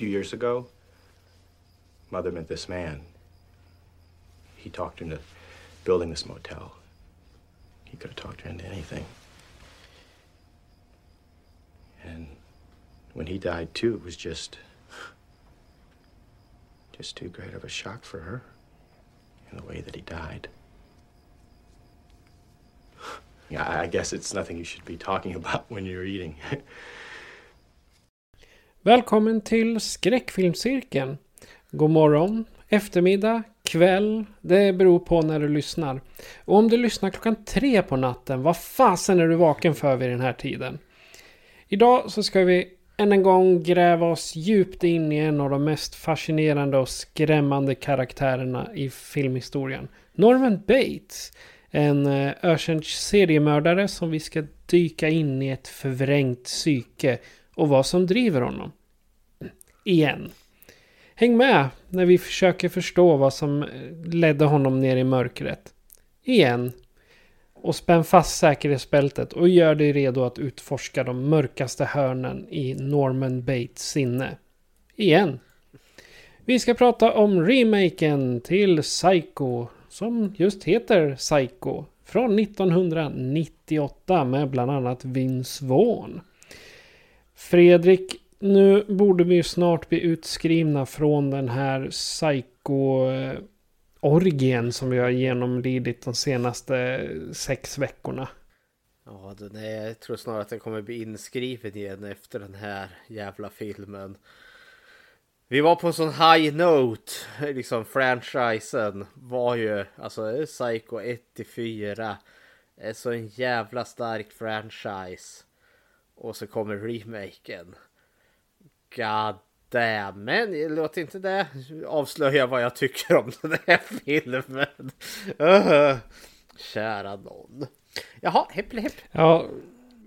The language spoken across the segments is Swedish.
Few years ago, Mother met this man. He talked into building this motel. He could have talked her into anything. And when he died too, it was just just too great of a shock for her in the way that he died. Yeah, I guess it's nothing you should be talking about when you're eating. Välkommen till skräckfilmscirkeln. God morgon, eftermiddag, kväll. Det beror på när du lyssnar. Och om du lyssnar klockan tre på natten, vad fasen är du vaken för vid den här tiden? Idag så ska vi än en gång gräva oss djupt in i en av de mest fascinerande och skrämmande karaktärerna i filmhistorien. Norman Bates. En eh, ökänd seriemördare som vi ska dyka in i ett förvrängt psyke och vad som driver honom. Igen. Häng med när vi försöker förstå vad som eh, ledde honom ner i mörkret. Igen. Och spänn fast säkerhetsbältet och gör dig redo att utforska de mörkaste hörnen i Norman Bates sinne. Igen. Vi ska prata om remaken till Psycho som just heter Psycho från 1998 med bland annat Vince Vaughn. Fredrik, nu borde vi ju snart bli utskrivna från den här Psycho-orgien som vi har genomlidit de senaste sex veckorna. Ja, den jag tror snarare att den kommer bli inskriven igen efter den här jävla filmen. Vi var på en sån high note, liksom franchisen var ju, alltså Psycho 1 till 4. Är så en jävla stark franchise. Och så kommer remaken. God damn, men låt inte det avslöja vad jag tycker om den här filmen. Uh, kära någon. Jaha, hepp hepp. Ja,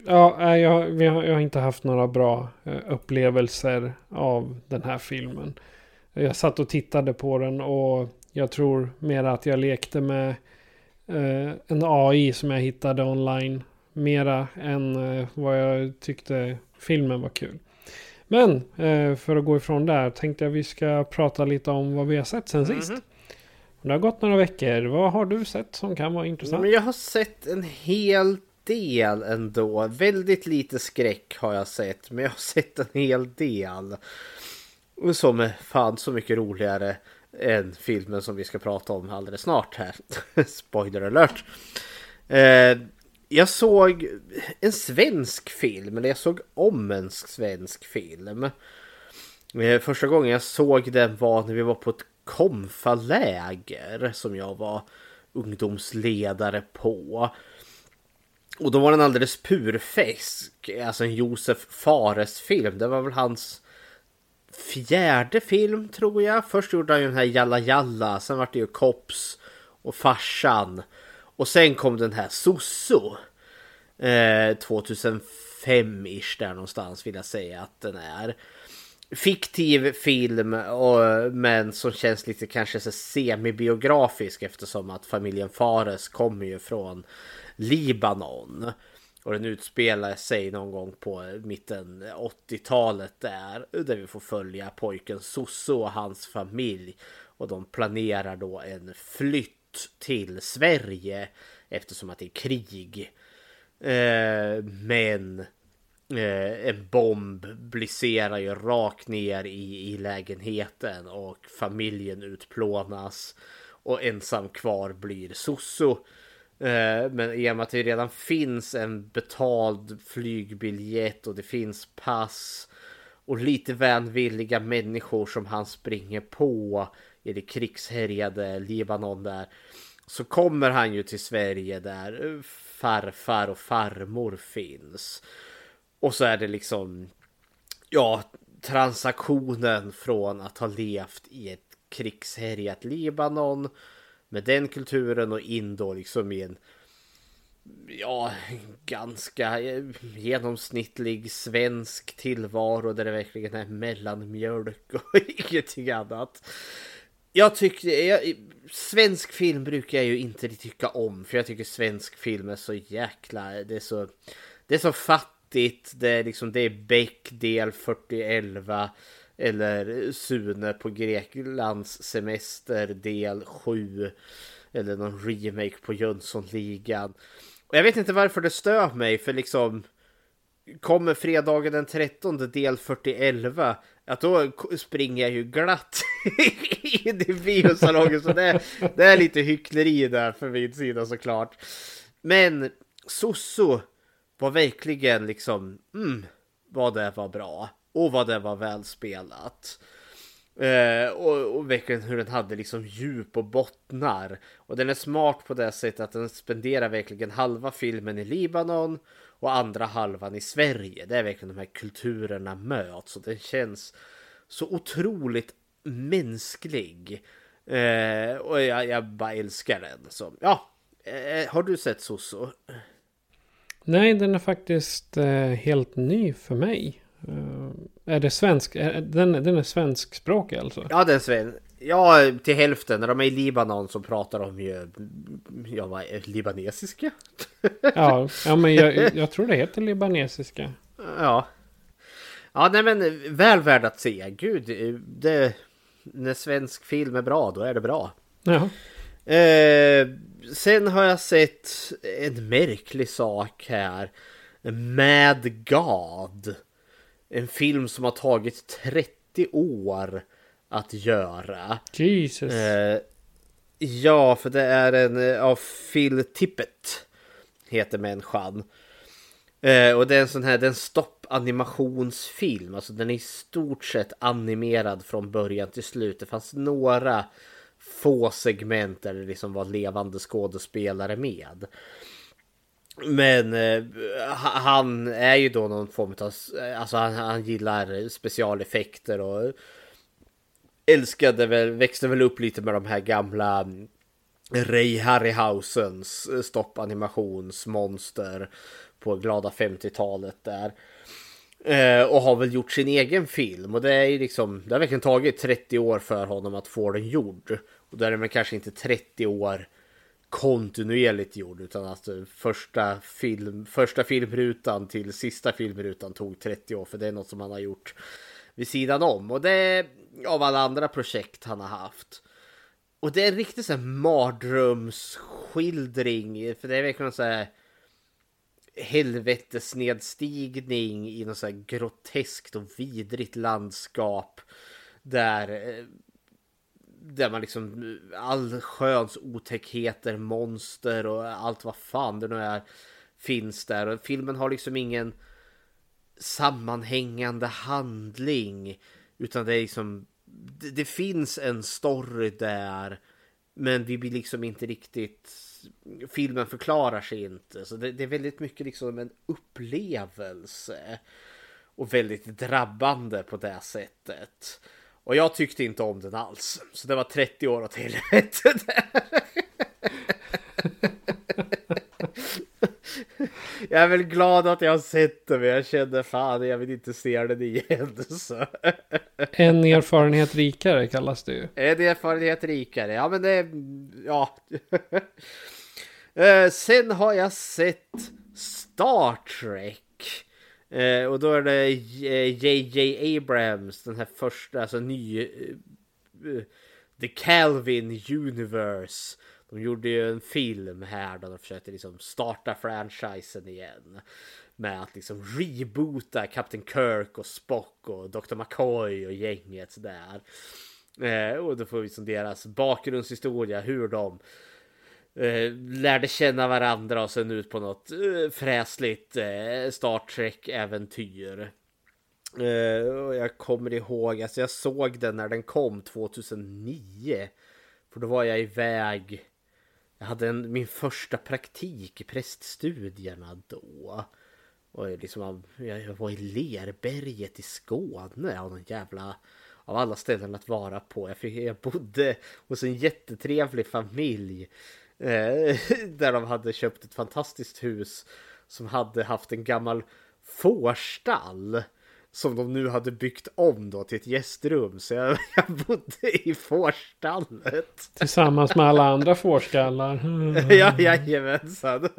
ja jag, vi har, jag har inte haft några bra eh, upplevelser av den här filmen. Jag satt och tittade på den och jag tror mer att jag lekte med eh, en AI som jag hittade online. Mera än eh, vad jag tyckte filmen var kul. Men eh, för att gå ifrån där tänkte jag vi ska prata lite om vad vi har sett sen sist. Det har gått några veckor. Vad har du sett som kan vara intressant? Men jag har sett en hel del ändå. Väldigt lite skräck har jag sett. Men jag har sett en hel del. Som är fan så mycket roligare än filmen som vi ska prata om alldeles snart här. Spoiler alert. Eh, jag såg en svensk film, eller jag såg om en svensk film. Eh, första gången jag såg den var när vi var på ett konfaläger som jag var ungdomsledare på. Och då var den alldeles purfäsk, alltså en Josef Fares film. Det var väl hans fjärde film tror jag. Först gjorde han ju den här Jalla Jalla, sen var det ju Kops och Farsan. Och sen kom den här Soso. Eh, 2005-ish där någonstans vill jag säga att den är. Fiktiv film och, men som känns lite kanske så semibiografisk eftersom att familjen Fares kommer ju från Libanon. Och den utspelar sig någon gång på mitten 80-talet där. Där vi får följa pojken Soso och hans familj. Och de planerar då en flytt till Sverige eftersom att det är krig. Eh, men eh, en bomb bliserar ju rakt ner i, i lägenheten och familjen utplånas. Och ensam kvar blir Soso. Eh, Men i och med att det redan finns en betald flygbiljett och det finns pass och lite vänvilliga människor som han springer på i det krigshärjade Libanon där. Så kommer han ju till Sverige där farfar och farmor finns. Och så är det liksom, ja, transaktionen från att ha levt i ett krigshärjat Libanon med den kulturen och in då liksom i en ja, ganska genomsnittlig svensk tillvaro där det verkligen är mellanmjölk och ingenting annat. Jag tycker, jag, svensk film brukar jag ju inte tycka om för jag tycker svensk film är så jäkla, det är så, det är så fattigt, det är liksom, det är Beck del 4011 eller Sune på Greklands semester del 7 eller någon remake på Jönssonligan. Och jag vet inte varför det stör mig för liksom kommer fredagen den 13 del 4011 att då springer jag ju glatt in i biosalongen så det, det är lite hyckleri där för min sida såklart. Men Soso var verkligen liksom, mm, vad det var bra och vad det var välspelat. Eh, och, och verkligen hur den hade liksom djup och bottnar. Och den är smart på det sättet att den spenderar verkligen halva filmen i Libanon och andra halvan i Sverige. Det är verkligen de här kulturerna möts och den känns så otroligt mänsklig. Eh, och jag, jag bara älskar den. Så ja, eh, eh har du sett Soso? Nej, den är faktiskt eh, helt ny för mig. Eh, är det svensk? Är, den, den är svenskspråkig alltså? Ja, den är svensk. Ja, till hälften. När de är i Libanon så pratar de ju... Ja, vad libanesiska? ja, ja, men jag, jag tror det heter libanesiska. Ja. Ja, nej men väl värd att se. Gud, det... När svensk film är bra, då är det bra. Ja. Eh, sen har jag sett en märklig sak här. Mad God. En film som har tagit 30 år att göra. Jesus. Eh, ja, för det är en eh, av Phil Tippett. Heter människan. Eh, och det är en sån här, den stopp animationsfilm. Alltså den är i stort sett animerad från början till slut. Det fanns några få segment där det liksom var levande skådespelare med. Men eh, han är ju då någon form av, eh, alltså han, han gillar specialeffekter och älskade väl, växte väl upp lite med de här gamla mm, Ray Harryhausens eh, stoppanimationsmonster på glada 50-talet där. Eh, och har väl gjort sin egen film och det är ju liksom, det har verkligen tagit 30 år för honom att få den gjord. Och då är det väl kanske inte 30 år kontinuerligt gjord utan att första, film, första filmrutan till sista filmrutan tog 30 år för det är något som han har gjort vid sidan om och det är av alla andra projekt han har haft. Och det är en riktig så här mardrömsskildring för det är verkligen så här helvetesnedstigning i något så här groteskt och vidrigt landskap där eh, där man liksom all sköns otäckheter, monster och allt vad fan det nu är finns där. Och filmen har liksom ingen sammanhängande handling utan det är liksom det, det finns en story där men vi blir liksom inte riktigt filmen förklarar sig inte så det, det är väldigt mycket liksom en upplevelse och väldigt drabbande på det sättet. Och jag tyckte inte om den alls. Så det var 30 år åt helvete Jag är väl glad att jag har sett den men jag kände fan jag vill inte se den igen. Så. En erfarenhet rikare kallas det ju. En erfarenhet rikare, ja men det, ja. Eh, sen har jag sett Star Trek. Eh, och då är det JJ eh, Abrams, den här första, alltså ny... Uh, The Calvin Universe. De gjorde ju en film här där de försökte liksom starta franchisen igen. Med att liksom reboota Captain Kirk och Spock och Dr. McCoy och gänget där. Eh, och då får vi liksom deras bakgrundshistoria, hur de eh, lärde känna varandra och sen ut på något eh, fräsligt eh, Star Trek-äventyr. Eh, och jag kommer ihåg, alltså jag såg den när den kom 2009. För då var jag iväg. Jag hade en, min första praktik i präststudierna då. Och liksom, jag var i Lerberget i Skåne av någon jävla av alla ställen att vara på. Jag, fick, jag bodde hos en jättetrevlig familj eh, där de hade köpt ett fantastiskt hus som hade haft en gammal fårstall som de nu hade byggt om då till ett gästrum. Så jag, jag bodde i fårstallet. Tillsammans med alla andra fårskallar. ja, jajamensan.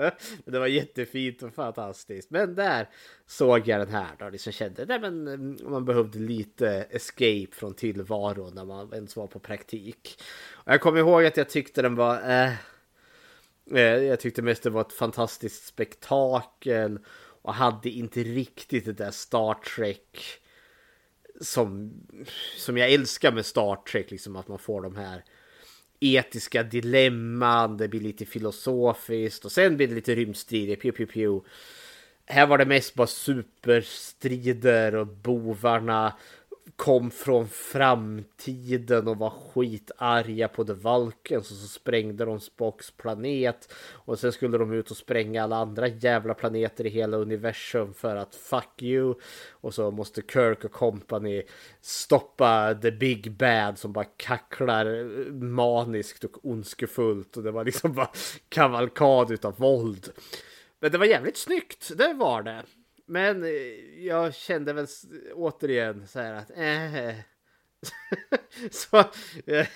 Det var jättefint och fantastiskt. Men där såg jag den här då. Liksom kände att mm, man behövde lite escape från tillvaron när man ens var på praktik. Och jag kommer ihåg att jag tyckte den var... Eh Eh, jag tyckte mest det var ett fantastiskt spektakel. Och hade inte riktigt det där Star Trek som, som jag älskar med Star Trek, liksom att man får de här etiska dilemman, det blir lite filosofiskt och sen blir det lite rymdstrider, pew, pew, pew. Här var det mest bara superstrider och bovarna kom från framtiden och var skitarga på The Vulcans och så sprängde de Spocks planet och sen skulle de ut och spränga alla andra jävla planeter i hela universum för att fuck you och så måste Kirk och company stoppa the big bad som bara kacklar maniskt och ondskefullt och det var liksom bara kavalkad utav våld. Men det var jävligt snyggt, det var det. Men eh, jag kände väl återigen så här att äh, så, eh,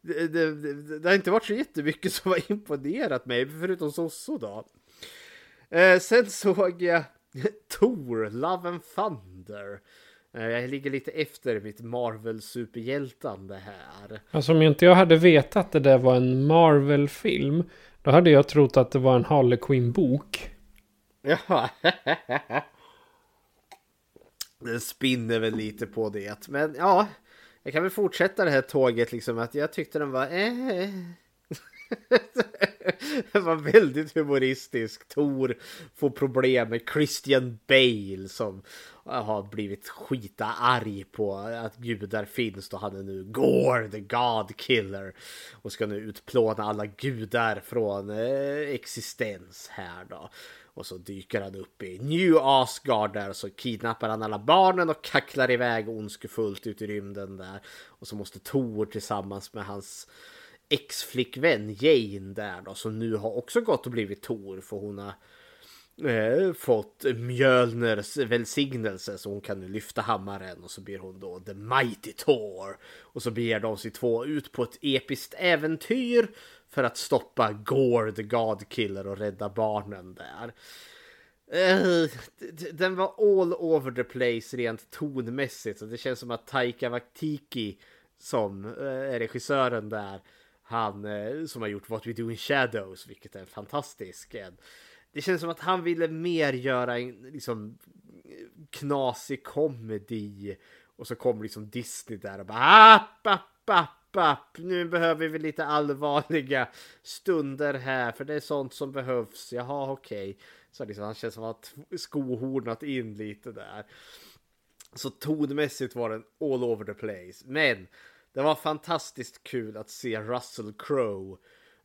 det, det, det, har inte varit så jättemycket som har imponerat mig, förutom Sosso då. Eh, sen såg jag Tor, Love and Thunder. Jag ligger lite efter mitt Marvel-superhjältande här. Alltså om inte jag hade vetat att det där var en Marvel-film. Då hade jag trott att det var en Harley Quinn-bok. Ja. Den spinner väl lite på det. Men ja, jag kan väl fortsätta det här tåget liksom att jag tyckte den var eh. Den var väldigt humoristisk. Tor får problem med Christian Bale som har blivit skita arg på att gudar finns då han är nu Gore the God Killer och ska nu utplåna alla gudar från eh, existens här då. Och så dyker han upp i New Asgard där och så kidnappar han alla barnen och kacklar iväg ondskefullt ut i rymden där. Och så måste Tor tillsammans med hans ex-flickvän Jane där då som nu har också gått och blivit Tor för hon har eh, fått Mjölners välsignelse så hon kan nu lyfta hammaren och så blir hon då The Mighty Thor. Och så beger de sig två ut på ett episkt äventyr för att stoppa Gore the God Killer och rädda barnen där. Eh, den var all over the place rent tonmässigt. Så det känns som att Taika Waititi som eh, är regissören där. Han eh, som har gjort What We Do In Shadows, vilket är fantastisk. Det känns som att han ville mer göra en liksom knasig komedi. Och så kom liksom Disney där och bara ah, app, app, app up! nu behöver vi lite allvarliga stunder här för det är sånt som behövs. Jaha, okej. Okay. Så liksom, han känns som att skohornat in lite där. Så tonmässigt var den all over the place. Men det var fantastiskt kul att se Russell Crowe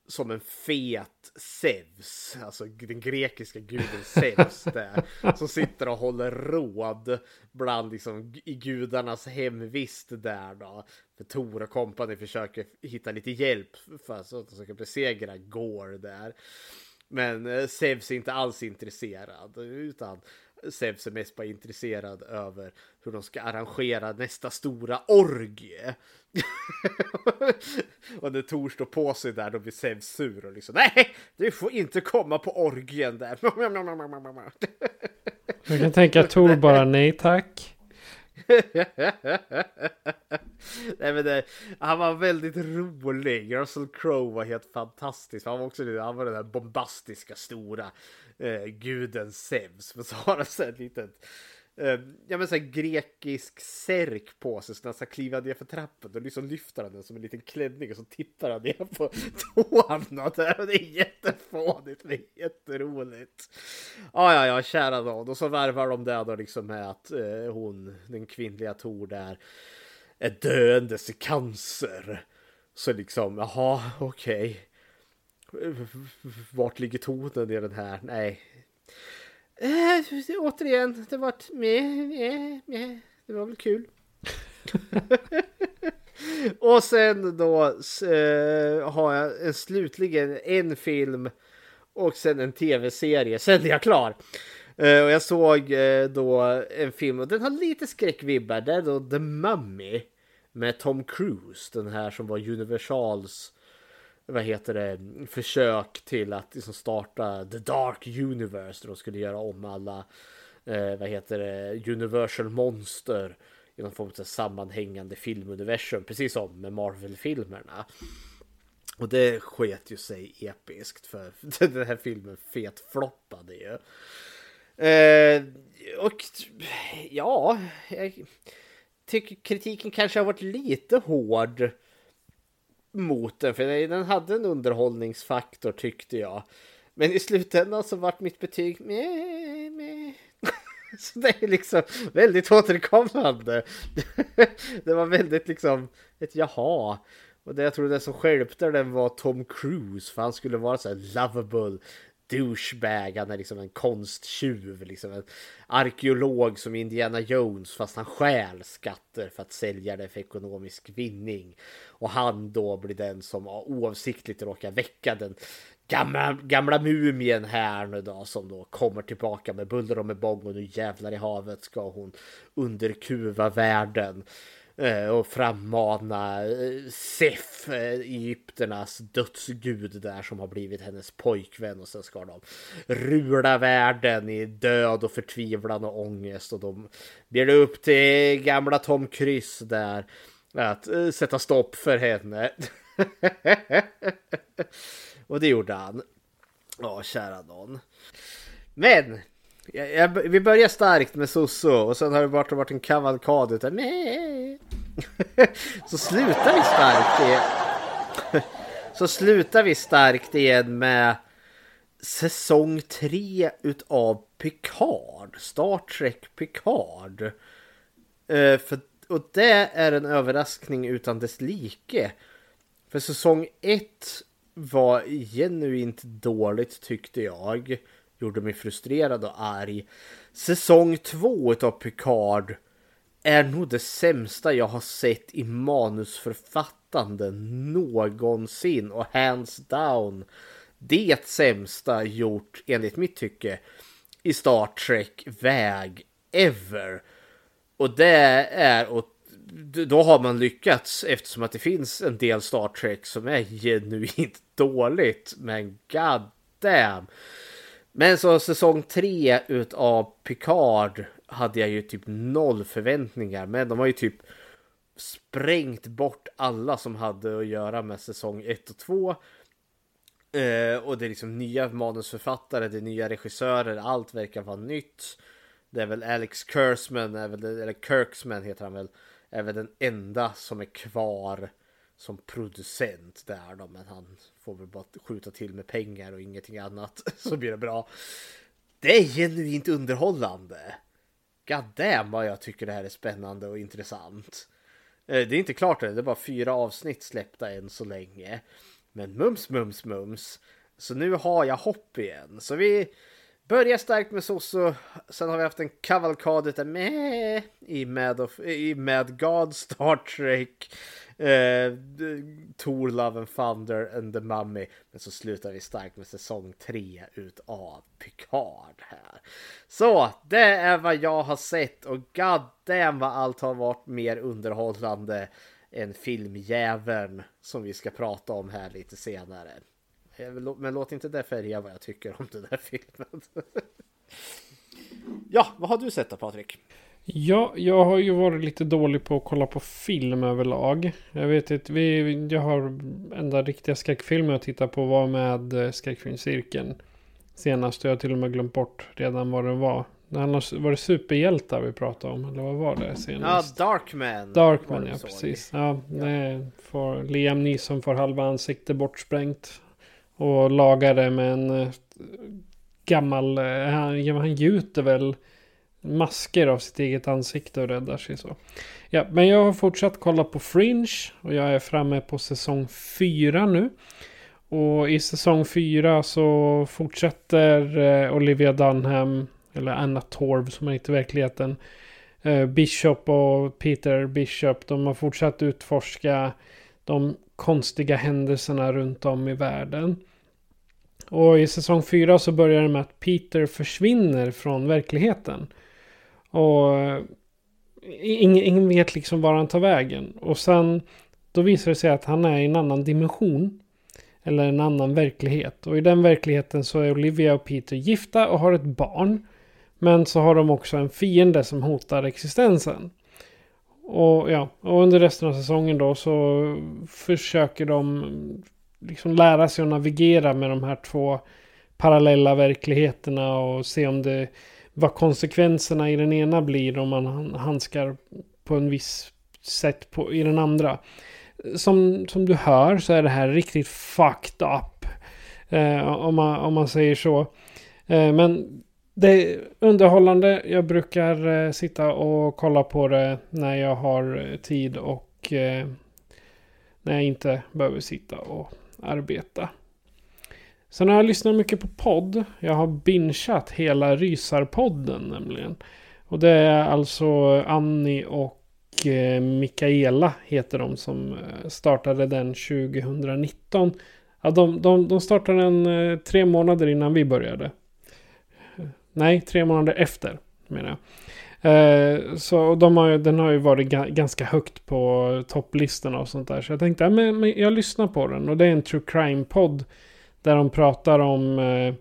som en fet Zeus, alltså den grekiska guden Zeus där, som sitter och håller råd bland liksom i gudarnas hemvist där då. För Tor och kompani försöker hitta lite hjälp för att de ska besegra Gore där. Men eh, Zeus är inte alls intresserad utan Zeus är mest bara intresserad över hur de ska arrangera nästa stora orgie. och när Tor står på sig där då blir Zeus sur och liksom nej, du får inte komma på orgien där. Jag kan tänka Tor bara nej tack. Nej, men det, han var väldigt rolig. Russell Crowe var helt fantastisk. Han var också han var den där bombastiska stora eh, guden Zeus. Men så har han så ett litet eh, ja, men så grekisk särk på sig så när han ska ner för trappen då liksom lyfter han den som en liten klänning och så tittar han ner på tårna och Det är jättefånigt men jätteroligt. Ja, ja, ja, kära nån. Och så värvar de det då liksom med att eh, hon, den kvinnliga Tor där, är döendes i cancer. Så liksom, jaha, okej. Okay. Vart ligger tonen i den här? Nej, Eh, återigen, det var med, med, med. Det var väl kul. och sen då eh, har jag en, slutligen en film och sen en tv-serie. Sen är jag klar. Eh, och jag såg eh, då en film och den har lite skräckvibbar. Det är då The Mummy med Tom Cruise. Den här som var Universals vad heter det, försök till att liksom starta The Dark Universe. Där de skulle göra om alla, eh, vad heter det, Universal Monster i någon form av sammanhängande filmuniversum. Precis som med Marvel-filmerna. Och det sket ju sig episkt för den här filmen fetfloppade ju. Eh, och ja, jag tycker kritiken kanske har varit lite hård mot den. För den hade en underhållningsfaktor tyckte jag. Men i slutändan så vart mitt betyg meh, meh. Så det är liksom väldigt återkommande. Det var väldigt liksom ett jaha. Och det jag tror det som skärpte den var Tom Cruise. För han skulle vara så här lovable douchebag. Han är liksom en konsttjuv. Liksom en arkeolog som Indiana Jones. Fast han stjäl skatter för att sälja det för ekonomisk vinning. Och han då blir den som oavsiktligt råkar väcka den gamla, gamla mumien här nu då som då kommer tillbaka med buller och med bång och nu jävlar i havet ska hon underkuva världen. Eh, och frammana eh, Sef, eh, Egypternas dödsgud där som har blivit hennes pojkvän och sen ska de rula världen i död och förtvivlan och ångest och de blir det upp till gamla Tom Kryss där att eh, sätta stopp för henne. och det gjorde han. Ja, kära någon. Men jag, jag, vi börjar starkt med Soso och sen har det bara varit en kavalkad utav Så slutar vi starkt igen. Så slutar vi starkt igen med säsong 3 utav Picard. Star Trek Picard. Uh, för, och det är en överraskning utan dess like. För säsong 1 var genuint dåligt tyckte jag gjorde mig frustrerad och arg. Säsong två av Picard är nog det sämsta jag har sett i manusförfattande någonsin och hands down det sämsta gjort enligt mitt tycke i Star Trek väg ever. Och det är och då har man lyckats eftersom att det finns en del Star Trek som är genuint dåligt. Men god damn. Men så säsong tre utav Picard hade jag ju typ noll förväntningar. Men de har ju typ sprängt bort alla som hade att göra med säsong 1 och 2. Eh, och det är liksom nya manusförfattare, det är nya regissörer, allt verkar vara nytt. Det är väl Alex Kurtzman, eller Kirksman heter han väl, är väl den enda som är kvar som producent där då, men han får väl bara skjuta till med pengar och ingenting annat så blir det bra. Det är genuint underhållande. God damn vad jag tycker det här är spännande och intressant. Eh, det är inte klart än, det är bara fyra avsnitt släppta än så länge. Men mums, mums, mums. Så nu har jag hopp igen. Så vi börjar starkt med Soso. Sen har vi haft en kavalkad utav med i Mad, of, i Mad God Star Trek. Eh, Tor, Love and Thunder and the Mummy. Men så slutar vi starkt med säsong 3 utav Picard här. Så det är vad jag har sett och god damn vad allt har varit mer underhållande än filmjäveln som vi ska prata om här lite senare. Men låt inte det färga vad jag tycker om den här filmen. ja, vad har du sett då Patrik? Ja, jag har ju varit lite dålig på att kolla på film överlag. Jag vet inte, vi, jag har enda riktiga skräckfilmer jag tittar på var med eh, skräckfilmscirkeln. Senast, jag har till och med glömt bort redan vad det var. var det superhjältar vi pratade om? Eller vad var det senast? Ja, Darkman. Darkman, ja precis. Ja, ja. Får, Liam Neeson får halva ansiktet bortsprängt. Och lagar det med en eh, gammal, eh, han, han gjuter väl masker av sitt eget ansikte och räddar sig så. Ja, men jag har fortsatt kolla på Fringe och jag är framme på säsong 4 nu. Och i säsong 4 så fortsätter eh, Olivia Dunham Eller Anna Torv som är heter i verkligheten. Bishop och Peter Bishop, de har fortsatt utforska de konstiga händelserna runt om i världen. Och i säsong 4 så börjar det med att Peter försvinner från verkligheten. Och eh, ingen, ingen vet liksom var han tar vägen. Och sen då visar det sig att han är i en annan dimension. Eller en annan verklighet. Och i den verkligheten så är Olivia och Peter gifta och har ett barn. Men så har de också en fiende som hotar existensen. Och ja, och under resten av säsongen då så försöker de liksom lära sig att navigera med de här två parallella verkligheterna och se om det vad konsekvenserna i den ena blir om man handskar på en viss sätt på, i den andra. Som, som du hör så är det här riktigt fucked up. Eh, om, man, om man säger så. Eh, men det är underhållande. Jag brukar eh, sitta och kolla på det när jag har eh, tid och eh, när jag inte behöver sitta och arbeta. Sen har jag lyssnat mycket på podd. Jag har bingeat hela Rysarpodden nämligen. Och det är alltså Annie och eh, Mikaela heter de som eh, startade den 2019. Ja, de, de, de startade den eh, tre månader innan vi började. Nej, tre månader efter menar jag. Eh, så de har, den har ju varit ganska högt på topplistorna och sånt där. Så jag tänkte, ja, men, men jag lyssnar på den. Och det är en true crime-podd. Där de pratar om, eh,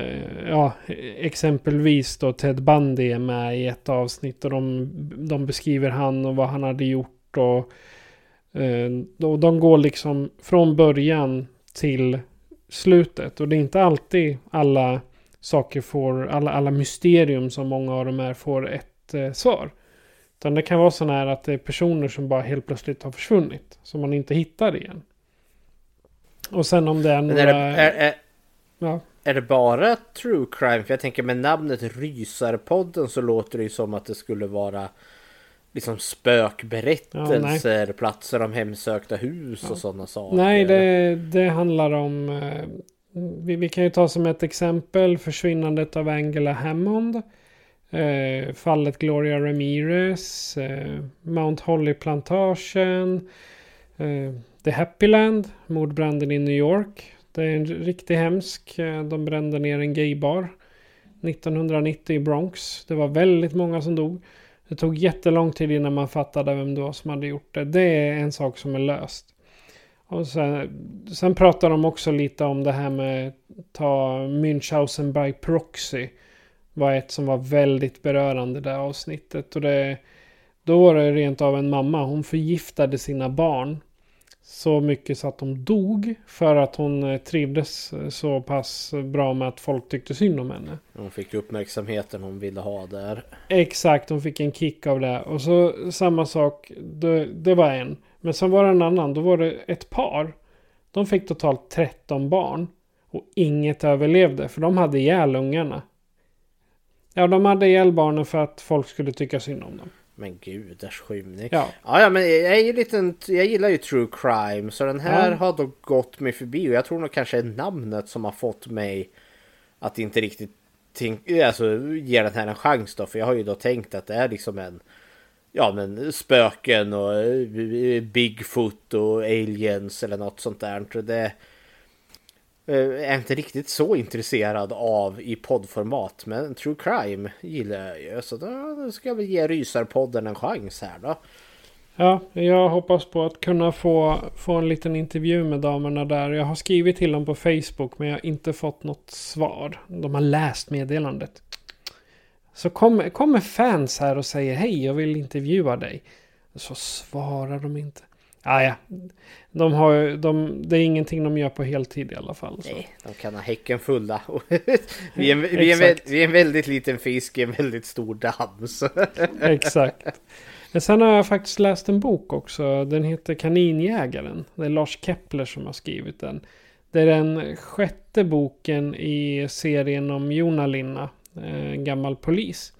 eh, ja, exempelvis då Ted Bundy är med i ett avsnitt. Och de, de beskriver han och vad han hade gjort. Och, eh, och de går liksom från början till slutet. Och det är inte alltid alla saker får, alla, alla mysterium som många av dem är, får ett eh, svar. Utan det kan vara så här att det är personer som bara helt plötsligt har försvunnit. Som man inte hittar igen. Och sen om det är några... Är det, är, är, ja. är det bara true crime? För jag tänker med namnet Rysarpodden så låter det ju som att det skulle vara liksom spökberättelser, ja, platser om hemsökta hus ja. och sådana saker. Nej, det, det handlar om eh, vi, vi, kan ju ta som ett exempel försvinnandet av Angela Hammond. Eh, fallet Gloria Ramirez. Eh, Mount Holly-plantagen. Eh, The Happyland. Mordbranden i New York. Det är en riktigt hemsk. Eh, de brände ner en gaybar. 1990 i Bronx. Det var väldigt många som dog. Det tog jättelång tid innan man fattade vem det var som hade gjort det. Det är en sak som är löst. Och sen, sen pratar de också lite om det här med ta Münchhausen by proxy. Var ett som var väldigt berörande det avsnittet. Och det, då var det rent av en mamma. Hon förgiftade sina barn. Så mycket så att de dog. För att hon eh, trivdes så pass bra med att folk tyckte synd om henne. Hon fick uppmärksamheten hon ville ha där. Exakt, hon fick en kick av det. Och så samma sak. Det, det var en. Men sen var det en annan. Då var det ett par. De fick totalt 13 barn. Och inget överlevde. För de hade ihjäl ungarna. Ja, de hade ihjäl barnen för att folk skulle tycka synd om dem. Men gudars skymning. Ja. ja, ja men jag är ju liten, jag gillar ju true crime. Så den här ja. har då gått mig förbi. Och jag tror nog kanske är namnet som har fått mig att inte riktigt tänk, alltså, ge den här en chans då. För jag har ju då tänkt att det är liksom en ja men spöken och eh, Bigfoot och aliens eller något sånt där. Det eh, är jag inte riktigt så intresserad av i poddformat. Men true crime gillar jag ju. Så då ska jag väl ge Rysarpodden en chans här då. Ja, jag hoppas på att kunna få, få en liten intervju med damerna där. Jag har skrivit till dem på Facebook men jag har inte fått något svar. De har läst meddelandet. Så kommer, kommer fans här och säger hej jag vill intervjua dig. Så svarar de inte. Ah, ja, de har, de, det är ingenting de gör på heltid i alla fall. Så. Nej, de kan ha häcken fulla. vi, är, vi, är, vi är en väldigt liten fisk i en väldigt stor damm. Exakt. Men sen har jag faktiskt läst en bok också. Den heter Kaninjägaren. Det är Lars Kepler som har skrivit den. Det är den sjätte boken i serien om Jonalinna en gammal polis.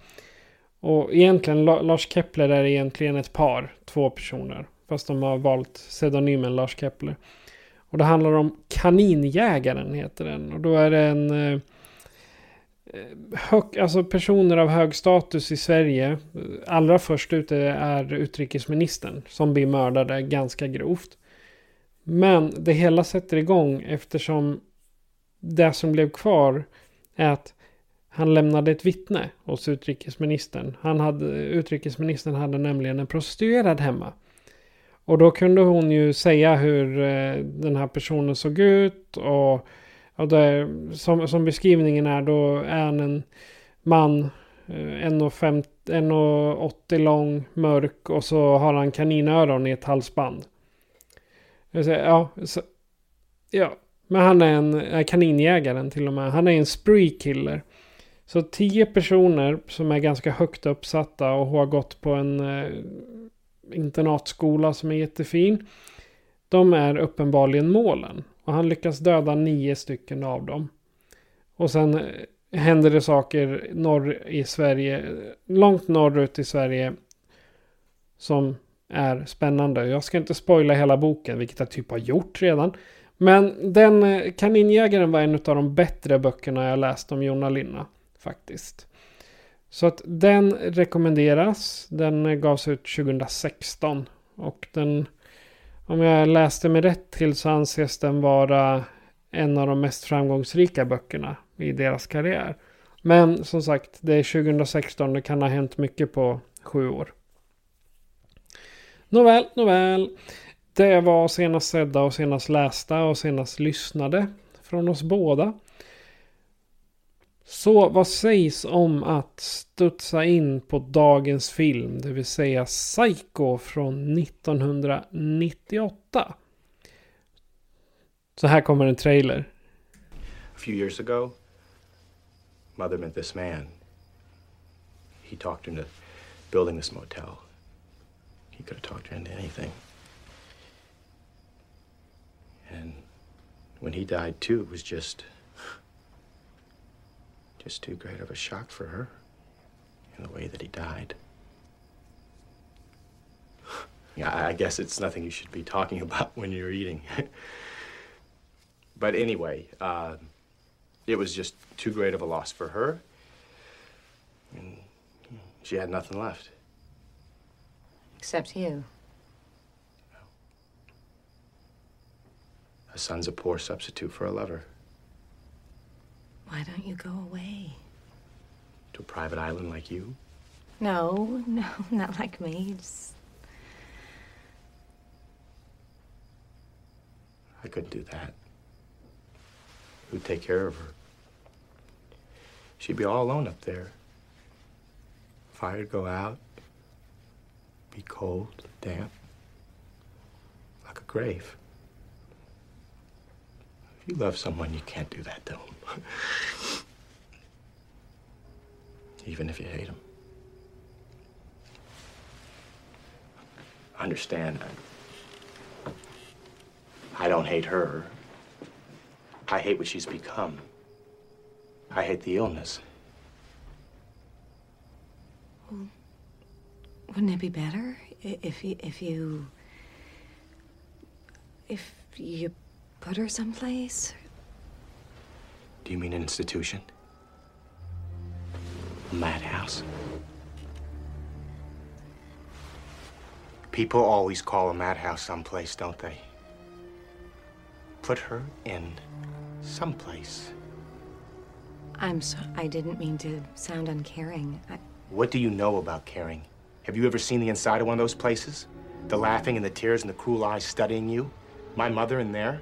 Och egentligen, Lars Kepler är egentligen ett par, två personer. Fast de har valt pseudonymen Lars Kepler. Och det handlar om Kaninjägaren heter den. Och då är det en, eh, eh, hög, alltså personer av hög status i Sverige. Allra först ute är utrikesministern som blir mördade ganska grovt. Men det hela sätter igång eftersom det som blev kvar är att han lämnade ett vittne hos utrikesministern. Han hade, utrikesministern hade nämligen en prostituerad hemma. Och då kunde hon ju säga hur eh, den här personen såg ut och och det, som, som beskrivningen är då är han en man eh, 1,80 lång, mörk och så har han kaninöron i ett halsband. Jag säger, ja, så, ja, men han är en kaninjägare kaninjägaren till och med. Han är en spree killer. Så tio personer som är ganska högt uppsatta och har gått på en eh, internatskola som är jättefin. De är uppenbarligen målen. Och han lyckas döda nio stycken av dem. Och sen eh, händer det saker norr i Sverige, långt norrut i Sverige. Som är spännande. Jag ska inte spoila hela boken, vilket jag typ har gjort redan. Men den eh, Kaninjägaren var en av de bättre böckerna jag läst om Jonna Linna. Faktiskt. Så att den rekommenderas. Den gavs ut 2016. Och den om jag läste mig rätt till så anses den vara en av de mest framgångsrika böckerna i deras karriär. Men som sagt, det är 2016. Det kan ha hänt mycket på sju år. Nåväl, nåväl. Det var senast sedda och senast lästa och senast lyssnade från oss båda. Så vad sägs om att studsa in på dagens film, det vill säga Psycho från 1998? Så här kommer en trailer. A few years ago, mother met this man. He talked her into building this motel. He could have talked her into anything. And when he died too, it was just Just too great of a shock for her in the way that he died. yeah, I guess it's nothing you should be talking about when you're eating. but anyway, uh, it was just too great of a loss for her. And she had nothing left. Except you. A son's a poor substitute for a lover. Why don't you go away? To a private island like you? No, no, not like me. Just... I couldn't do that. Who'd take care of her? She'd be all alone up there. Fire'd go out, be cold, damp, like a grave. You love someone, you can't do that to them. Even if you hate them. Understand, I, I don't hate her. I hate what she's become. I hate the illness. Well, wouldn't it be better if you, if you if you Put her someplace? Do you mean an institution? A madhouse? People always call a madhouse someplace, don't they? Put her in someplace. I'm so. I didn't mean to sound uncaring. I... What do you know about caring? Have you ever seen the inside of one of those places? The laughing and the tears and the cruel eyes studying you? My mother in there?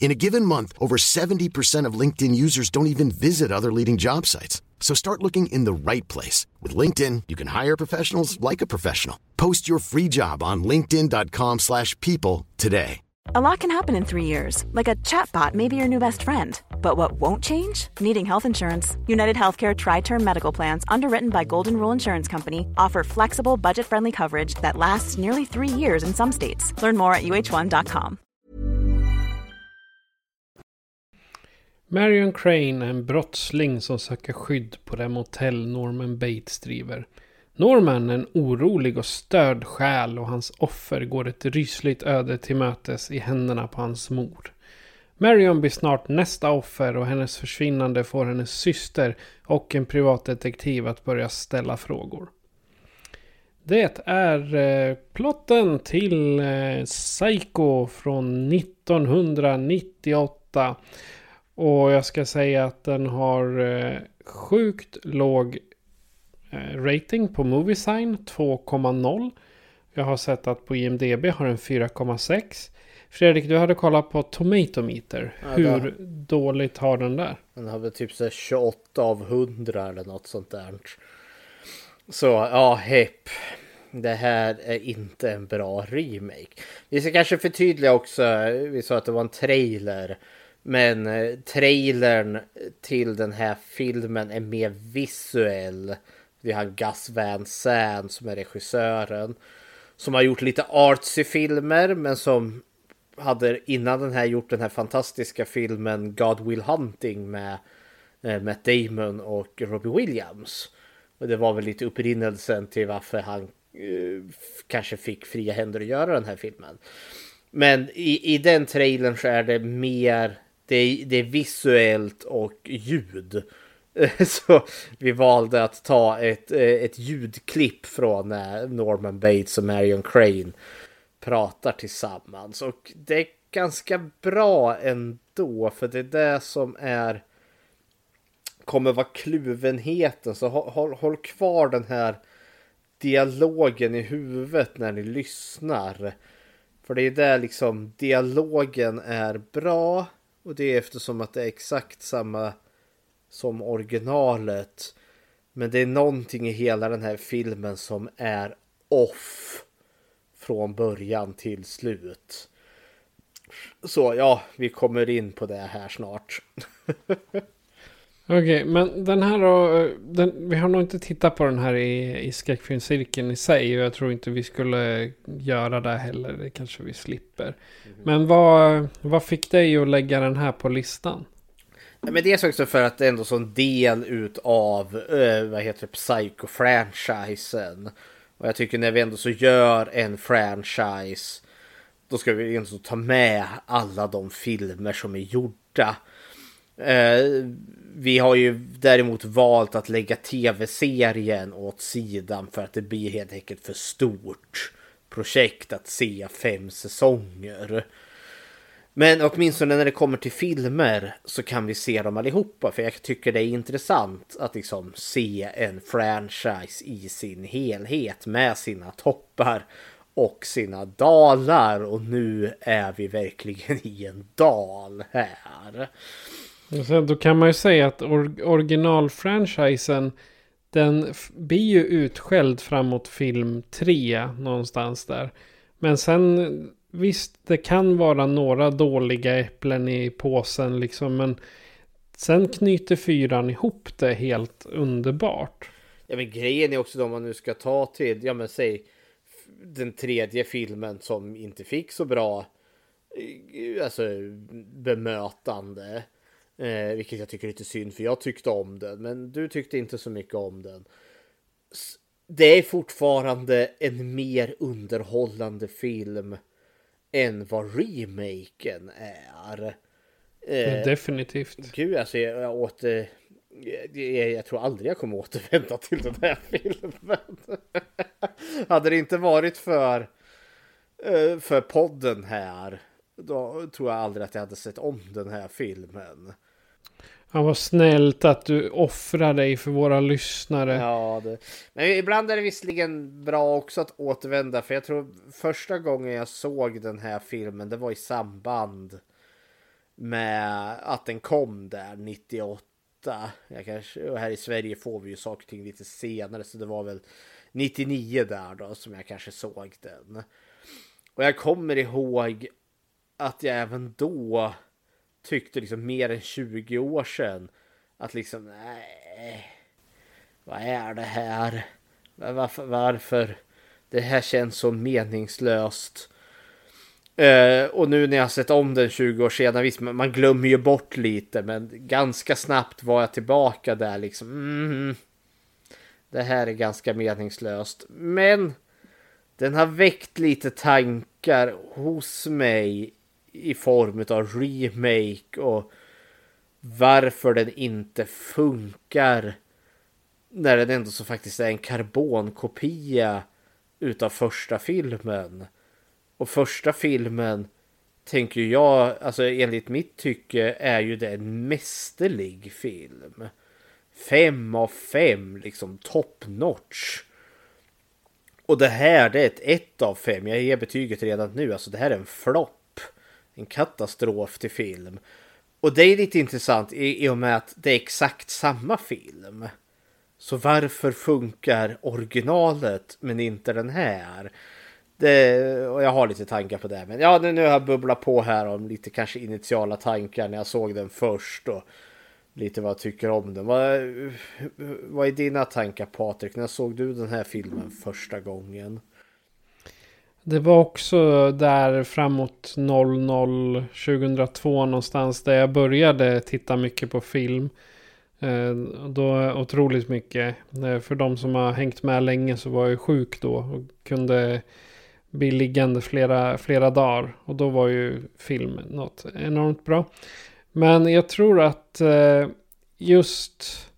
In a given month, over 70% of LinkedIn users don't even visit other leading job sites. So start looking in the right place. With LinkedIn, you can hire professionals like a professional. Post your free job on linkedin.com slash people today. A lot can happen in three years, like a chatbot may be your new best friend. But what won't change? Needing health insurance. United Healthcare Tri Term Medical Plans, underwritten by Golden Rule Insurance Company, offer flexible, budget friendly coverage that lasts nearly three years in some states. Learn more at uh1.com. Marion Crane är en brottsling som söker skydd på det motell Norman Bates driver. Norman är en orolig och störd själ och hans offer går ett rysligt öde till mötes i händerna på hans mor. Marion blir snart nästa offer och hennes försvinnande får hennes syster och en privatdetektiv att börja ställa frågor. Det är eh, plotten till eh, Psycho från 1998. Och jag ska säga att den har eh, sjukt låg eh, rating på Moviesign 2,0. Jag har sett att på IMDB har den 4,6. Fredrik, du hade kollat på Tomatometer. Ja, Hur det- dåligt har den där? Den har väl typ så här 28 av 100 eller något sånt där. Så ja, hepp. Det här är inte en bra remake. Vi ska kanske förtydliga också. Vi sa att det var en trailer. Men eh, trailern till den här filmen är mer visuell. Vi har Gus Van Sant som är regissören. Som har gjort lite artsy filmer men som hade innan den här gjort den här fantastiska filmen God Will Hunting med eh, Matt Damon och Robbie Williams. Och det var väl lite upprinnelsen till varför han eh, kanske fick fria händer att göra den här filmen. Men i, i den trailern så är det mer, det är, det är visuellt och ljud. Så vi valde att ta ett, eh, ett ljudklipp från när Norman Bates och Marion Crane pratar tillsammans. Och det är ganska bra ändå, för det är det som är kommer vara kluvenheten. Så håll, håll, håll kvar den här dialogen i huvudet när ni lyssnar. För det är där liksom dialogen är bra och det är eftersom att det är exakt samma som originalet. Men det är någonting i hela den här filmen som är off från början till slut. Så ja, vi kommer in på det här snart. Okej, men den här då, eh, den, vi har nog inte tittat på den här i, i skräckfilmscirkeln i sig. Och jag tror inte vi skulle göra det heller. Det kanske vi slipper. Men vad, vad fick dig att lägga den här på listan? Ja, Men dels också för att det är ändå som del utav uh, vad heter det, Psycho-franchisen. Och jag tycker när vi ändå så gör en franchise då ska vi ändå ta med alla de filmer som är gjorda. Eh, vi har ju däremot valt att lägga tv-serien åt sidan för att det blir helt enkelt för stort projekt att se fem säsonger. Men åtminstone när det kommer till filmer så kan vi se dem allihopa för jag tycker det är intressant att liksom se en franchise i sin helhet med sina toppar och sina dalar och nu är vi verkligen i en dal här. Då kan man ju säga att or, originalfranchisen den blir ju utskälld framåt film 3 någonstans där. Men sen visst, det kan vara några dåliga äpplen i påsen liksom. Men sen knyter fyran ihop det helt underbart. Ja men grejen är också då om man nu ska ta till, ja men säg den tredje filmen som inte fick så bra eh, alltså bemötande. Eh, vilket jag tycker är lite synd för jag tyckte om den men du tyckte inte så mycket om den. Det är fortfarande en mer underhållande film än vad remaken är. Eh, Definitivt. Gud, alltså jag, jag åter... Jag, jag tror aldrig jag kommer återvända till den här filmen. Hade det inte varit för, eh, för podden här, då tror jag aldrig att jag hade sett om den här filmen. Han var snällt att du offrar dig för våra lyssnare. Ja, det... Men ibland är det visserligen bra också att återvända, för jag tror första gången jag såg den här filmen, det var i samband med att den kom där 98. Jag kanske, och här i Sverige får vi ju saker och ting lite senare, så det var väl 99 där då som jag kanske såg den. Och jag kommer ihåg att jag även då tyckte liksom mer än 20 år sedan att liksom nej, vad är det här? Varför? varför? Det här känns så meningslöst. Uh, och nu när jag sett om den 20 år senare, visst man glömmer ju bort lite men ganska snabbt var jag tillbaka där liksom. Mm, det här är ganska meningslöst. Men den har väckt lite tankar hos mig i form av remake och varför den inte funkar när den ändå så faktiskt är en karbonkopia utav första filmen. Och första filmen tänker jag, alltså enligt mitt tycke är ju det en mästerlig film. Fem av fem, liksom top notch. Och det här det är ett ett av fem. Jag ger betyget redan nu. Alltså det här är en flopp. En katastrof till film. Och det är lite intressant i, i och med att det är exakt samma film. Så varför funkar originalet men inte den här? Det, och jag har lite tankar på det. Men ja, nu har jag bubblat på här om lite kanske initiala tankar när jag såg den först. Och lite vad jag tycker om den. Vad, vad är dina tankar Patrik? När såg du den här filmen första gången? Det var också där framåt 00 2002 någonstans där jag började titta mycket på film. Eh, då otroligt mycket. Eh, för de som har hängt med länge så var jag sjuk då och kunde bli liggande flera, flera dagar. Och då var ju film något enormt bra. Men jag tror att eh, just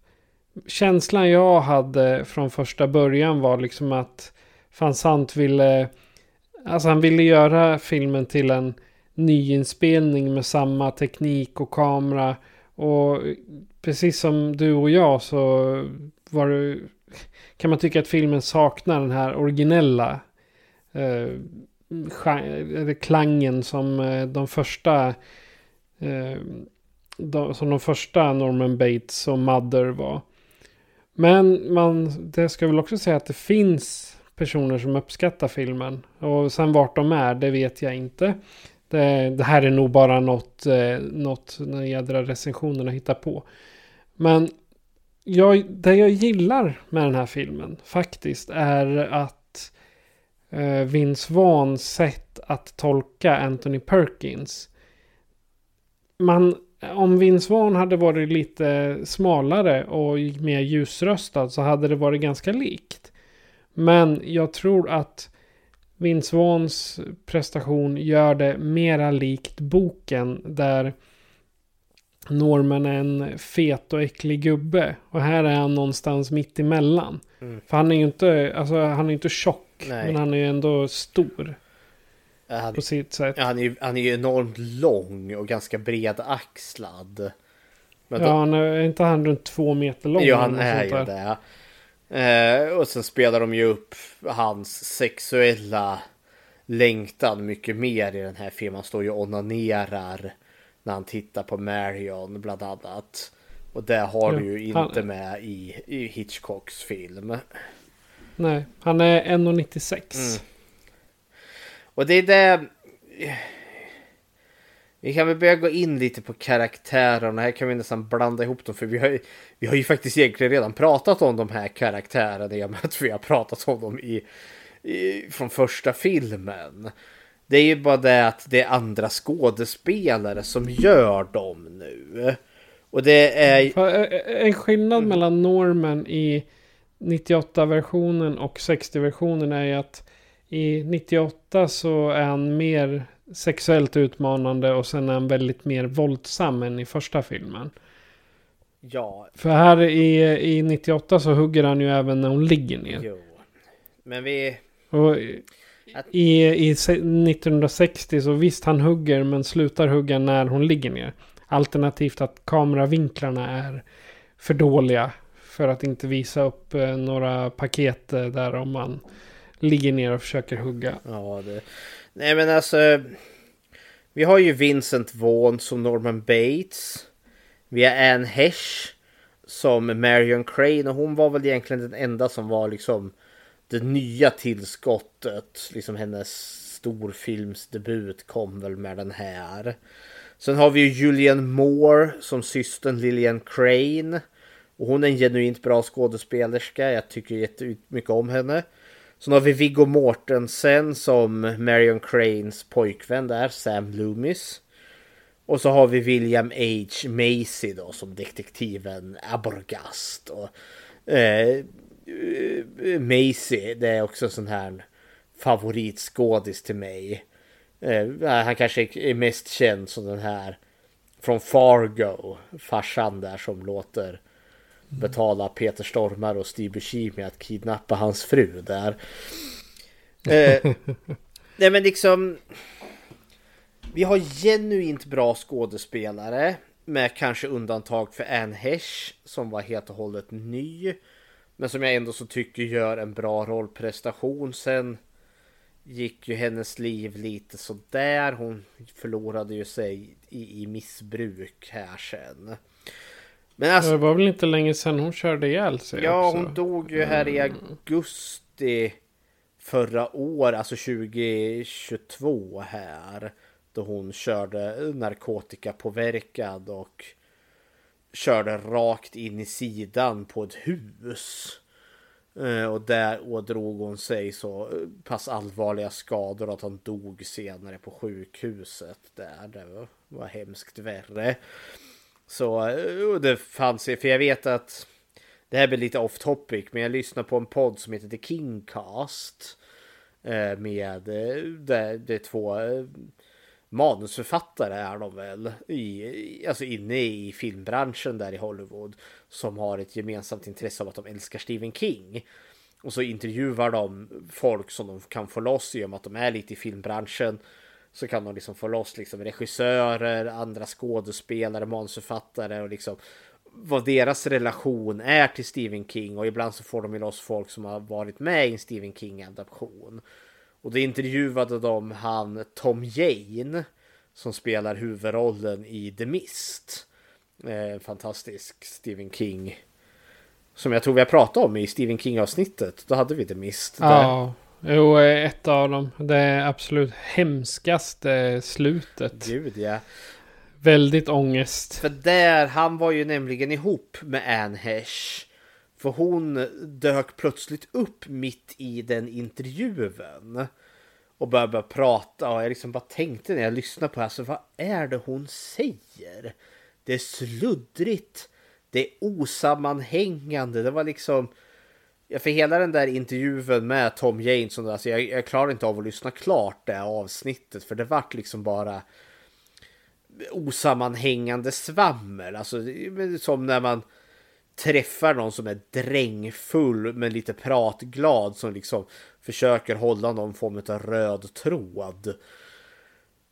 känslan jag hade från första början var liksom att Van Sant ville Alltså han ville göra filmen till en nyinspelning med samma teknik och kamera. Och precis som du och jag så var det, kan man tycka att filmen saknar den här originella eh, klangen som eh, de första eh, de, som de första Norman Bates och Mother var. Men man, det ska väl också säga att det finns personer som uppskattar filmen. Och sen vart de är, det vet jag inte. Det, det här är nog bara något, eh, något den jädra recensionerna hittar på. Men jag, det jag gillar med den här filmen faktiskt är att eh, Vince Vaughns sätt att tolka Anthony Perkins. Man, om Vince Vaughn hade varit lite smalare och mer ljusröstad så hade det varit ganska likt. Men jag tror att Vince Vaughns prestation gör det mera likt boken där Norman är en fet och äcklig gubbe. Och här är han någonstans mitt emellan. Mm. För han är ju inte, alltså han är inte tjock. Nej. Men han är ju ändå stor. Han, på sitt sätt. Han är, han är ju enormt lång och ganska bredaxlad. Men ja, då, han är inte han runt två meter lång? Jo, han är ju det. Eh, och sen spelar de ju upp hans sexuella längtan mycket mer i den här filmen. Han står ju och onanerar när han tittar på Marion bland annat. Och det har ja, du ju inte han... med i, i Hitchcocks film. Nej, han är 1,96. Mm. Och det är det... Vi kan väl börja gå in lite på karaktärerna. Här kan vi nästan blanda ihop dem. För vi har, vi har ju faktiskt egentligen redan pratat om de här karaktärerna. I och med att vi har pratat om dem i, i, från första filmen. Det är ju bara det att det är andra skådespelare som gör dem nu. Och det är... En skillnad mm. mellan Norman i 98-versionen och 60-versionen är ju att i 98 så är han mer sexuellt utmanande och sen är han väldigt mer våldsam än i första filmen. Ja. För här i, i 98 så hugger han ju även när hon ligger ner. Jo. Men vi... Och i, i 1960 så visst han hugger men slutar hugga när hon ligger ner. Alternativt att kameravinklarna är för dåliga. För att inte visa upp eh, några paket där om man ligger ner och försöker hugga. Ja, det... Nej men alltså. Vi har ju Vincent Vaughn som Norman Bates. Vi har Anne Hesh som Marion Crane och hon var väl egentligen den enda som var liksom det nya tillskottet. Liksom hennes storfilmsdebut kom väl med den här. Sen har vi ju Julian Moore som systern Lillian Crane. Och hon är en genuint bra skådespelerska. Jag tycker jättemycket om henne. Sen har vi Viggo Mortensen som Marion Cranes pojkvän där, Sam Loomis. Och så har vi William H. Macy då som detektiven Aborgast. Och, eh, eh, Macy, det är också en sån här favoritskådis till mig. Eh, han kanske är mest känd som den här från Fargo, farsan där som låter betala Peter Stormare och Steve Buscemi att kidnappa hans fru där. Eh, nej men liksom vi har genuint bra skådespelare med kanske undantag för Anne Hesh som var helt och hållet ny. Men som jag ändå så tycker gör en bra rollprestation. Sen gick ju hennes liv lite sådär. Hon förlorade ju sig i, i missbruk här sen. Men alltså, det var väl inte länge sedan hon körde ihjäl sig Ja, också. hon dog ju här i mm. augusti förra året, alltså 2022 här. Då hon körde narkotikapåverkad och körde rakt in i sidan på ett hus. Eh, och där ådrog hon sig så pass allvarliga skador att hon dog senare på sjukhuset där. Det var, var hemskt värre. Så eh, det fanns, för jag vet att det här blir lite off topic, men jag lyssnar på en podd som heter The Kingcast. Eh, med eh, det, det är två manusförfattare är de väl, i, alltså inne i filmbranschen där i Hollywood, som har ett gemensamt intresse av att de älskar Stephen King. Och så intervjuar de folk som de kan få loss i och med att de är lite i filmbranschen. Så kan de liksom få loss liksom regissörer, andra skådespelare, manusförfattare och liksom vad deras relation är till Stephen King och ibland så får de ju loss folk som har varit med i en Stephen King adaption. Och då intervjuade de han Tom Jane som spelar huvudrollen i The Mist. Eh, fantastisk Stephen King. Som jag tror vi har pratat om i Stephen King avsnittet. Då hade vi The Mist. Ja jo ett av dem. Det absolut hemskaste slutet. Gud ja. Väldigt ångest. För där, han var ju nämligen ihop med Anne Hesh. För hon dök plötsligt upp mitt i den intervjun. Och började bara prata och jag liksom bara tänkte när jag lyssnade på det alltså vad är det hon säger? Det är sluddrigt. Det är osammanhängande. Det var liksom... För hela den där intervjun med Tom Jane alltså jag, jag klarar inte av att lyssna klart det avsnittet för det vart liksom bara osammanhängande svammel. Alltså som när man träffar någon som är drängfull men lite pratglad som liksom försöker hålla någon form av röd tråd.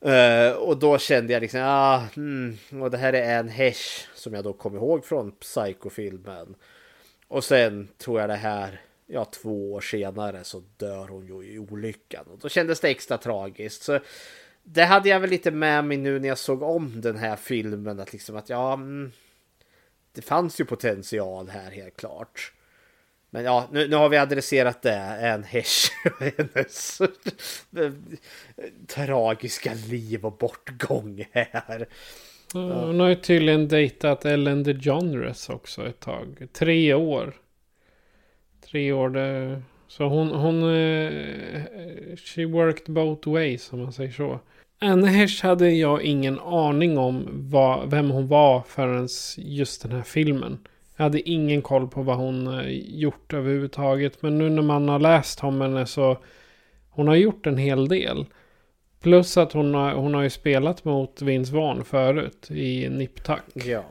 Uh, och då kände jag liksom, ah, hmm, och det här är en Hesh som jag då kom ihåg från Psycho-filmen. Och sen tror jag det här, ja två år senare så dör hon ju i olyckan. Och då kändes det extra tragiskt. Så det hade jag väl lite med mig nu när jag såg om den här filmen. Att liksom att ja, mm, det fanns ju potential här helt klart. Men ja, nu, nu har vi adresserat det. En Hesh och hennes tragiska liv och bortgång här. Mm, hon har ju tydligen dejtat Ellen DeGeneres också ett tag. Tre år. Tre år. Det... Så hon, hon... Eh, she worked both ways om man säger så. Anne Hesh hade jag ingen aning om vad, vem hon var förrän just den här filmen. Jag hade ingen koll på vad hon eh, gjort överhuvudtaget. Men nu när man har läst om henne så... Hon har gjort en hel del. Plus att hon har, hon har ju spelat mot Vince Vaughn förut i NipTak. Ja.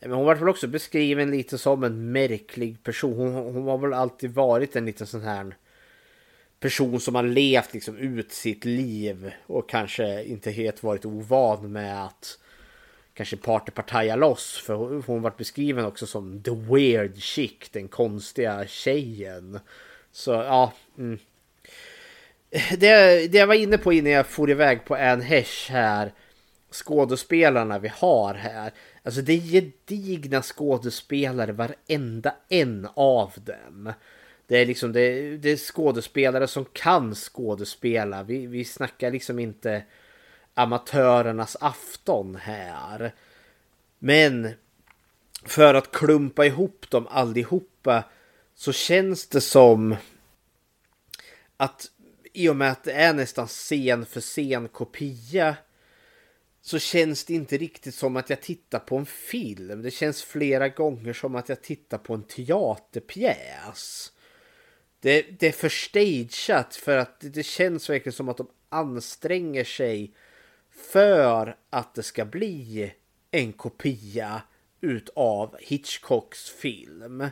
Men hon var väl också beskriven lite som en märklig person. Hon, hon har väl alltid varit en liten sån här person som har levt liksom ut sitt liv och kanske inte helt varit ovan med att kanske partypartaja loss. För hon var beskriven också som the weird chick, den konstiga tjejen. Så ja. Mm. Det, det jag var inne på innan jag for iväg på Anne Hesh här. Skådespelarna vi har här. Alltså det är gedigna skådespelare varenda en av dem. Det är liksom det, det är skådespelare som kan skådespela. Vi, vi snackar liksom inte amatörernas afton här. Men för att klumpa ihop dem allihopa så känns det som att i och med att det är nästan scen för scen kopia så känns det inte riktigt som att jag tittar på en film. Det känns flera gånger som att jag tittar på en teaterpjäs. Det, det är för stageat för att det känns verkligen som att de anstränger sig för att det ska bli en kopia utav Hitchcocks film.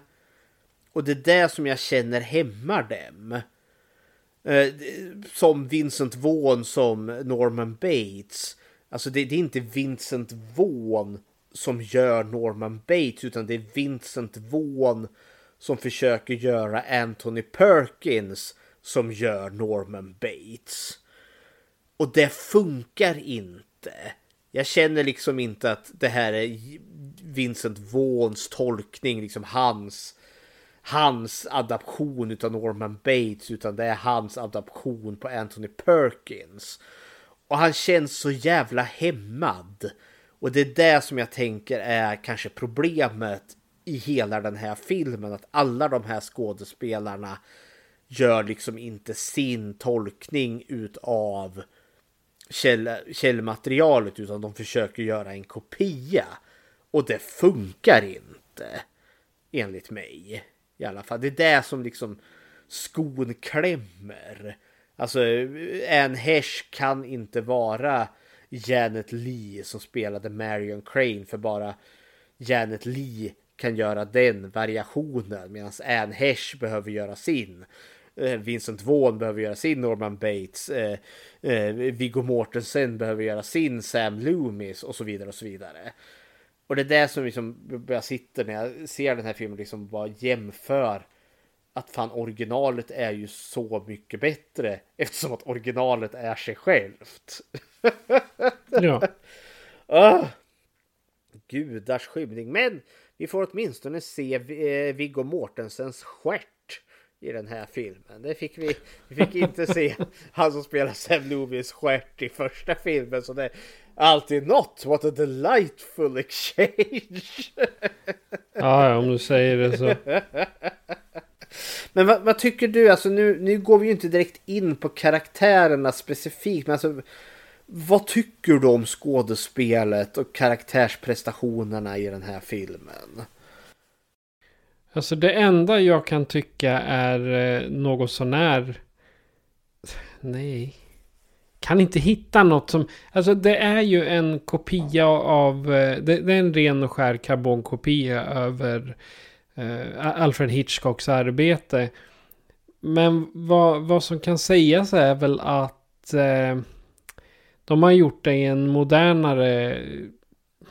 Och det är det som jag känner hämmar dem. Eh, som Vincent Vaughn som Norman Bates. Alltså det, det, är inte Vincent Vaughn som gör Norman Bates utan det är Vincent Vaughn som försöker göra Anthony Perkins som gör Norman Bates. Och det funkar inte. Jag känner liksom inte att det här är Vincent Vaughns tolkning, liksom hans hans adaption av Norman Bates utan det är hans adaption på Anthony Perkins. Och han känns så jävla hämmad. Och det är det som jag tänker är kanske problemet i hela den här filmen. Att alla de här skådespelarna gör liksom inte sin tolkning utav käll, källmaterialet utan de försöker göra en kopia. Och det funkar inte. Enligt mig. I alla fall. Det är det som liksom skon klämmer. Alltså en Hesh kan inte vara Janet Lee som spelade Marion Crane för bara Janet Lee kan göra den variationen medan Anne Hesh behöver göra sin. Eh, Vincent Vaughn behöver göra sin Norman Bates. Eh, eh, Viggo Mortensen behöver göra sin Sam Loomis och så vidare och så vidare. Och det är det som liksom jag sitter när jag ser den här filmen liksom bara jämför att fan originalet är ju så mycket bättre eftersom att originalet är sig självt. ja. oh, gudars skymning. Men vi får åtminstone se eh, Viggo Mortensens stjärt i den här filmen. Det fick vi. Vi fick inte se han som spelar Sam Loomis stjärt i första filmen. Så det alltid något. What a delightful exchange. ja, om du säger det så. Men vad, vad, tycker du? Alltså nu, nu går vi ju inte direkt in på karaktärerna specifikt. Men alltså, vad tycker du om skådespelet och karaktärsprestationerna i den här filmen? Alltså det enda jag kan tycka är eh, något sånär... Nej. Kan inte hitta något som... Alltså det är ju en kopia av... Eh, det, det är en ren och skär karbonkopia över eh, Alfred Hitchcocks arbete. Men vad, vad som kan sägas är väl att eh, de har gjort det i en modernare,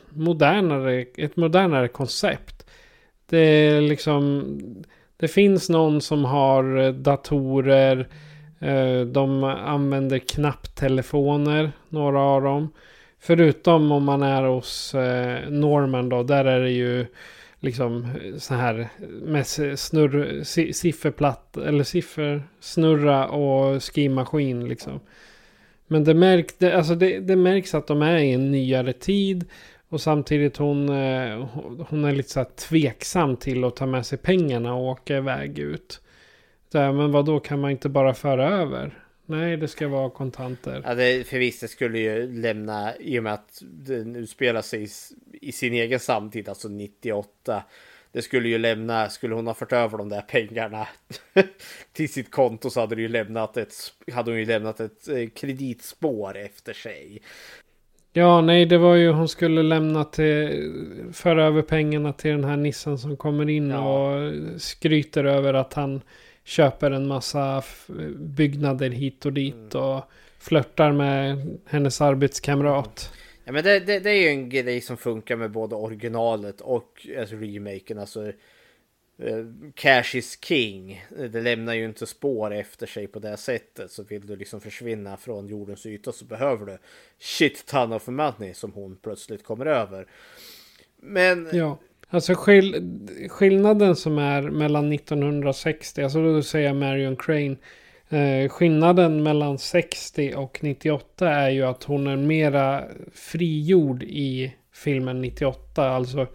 modernare, ett modernare koncept. Det är liksom, det finns någon som har datorer, Eh, de använder knapptelefoner, några av dem. Förutom om man är hos eh, Norman då, där är det ju liksom eh, så här med snurr, sifferplatt eller siffersnurra och skrivmaskin liksom. Men det, märk, det, alltså det, det, märks att de är i en nyare tid. Och samtidigt hon, hon är lite så här tveksam till att ta med sig pengarna och åka iväg ut. Där, men vad då kan man inte bara föra över? Nej, det ska vara kontanter. Ja, det, för visst, det skulle ju lämna, i och med att den utspelar sig i, i sin egen samtid, alltså 98. Det skulle ju lämna, skulle hon ha fört över de där pengarna till sitt konto så hade, det ju lämnat ett, hade hon ju lämnat ett eh, kreditspår efter sig. Ja, nej, det var ju hon skulle lämna till, föra över pengarna till den här nissen som kommer in ja. och skryter över att han köper en massa byggnader hit och dit mm. och flörtar med hennes arbetskamrat. Ja, men det, det, det, är ju en grej som funkar med både originalet och alltså, remaken. Alltså, eh, Cash is king. Det lämnar ju inte spår efter sig på det sättet. Så vill du liksom försvinna från jordens yta så behöver du shit ton of money som hon plötsligt kommer över. Men ja. Alltså skill skillnaden som är mellan 1960, alltså då säger jag Marion Crane. Eh, skillnaden mellan 60 och 98 är ju att hon är mera frigjord i filmen 98. Alltså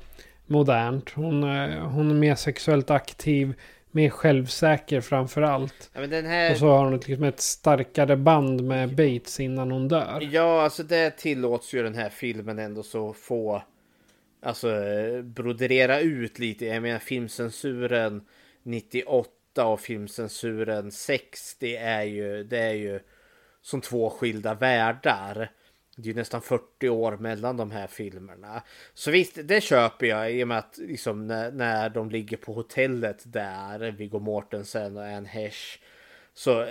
modernt. Hon, eh, hon är mer sexuellt aktiv. Mer självsäker framför allt. Ja, här... Och så har hon liksom ett starkare band med Bates innan hon dör. Ja, alltså det tillåts ju den här filmen ändå så få alltså eh, broderera ut lite. Jag menar filmcensuren 98 och filmcensuren 60 är ju, det är ju som två skilda världar. Det är ju nästan 40 år mellan de här filmerna. Så visst, det köper jag i och med att liksom när, när de ligger på hotellet där, Viggo Mortensen och Anne Hesh. Så eh,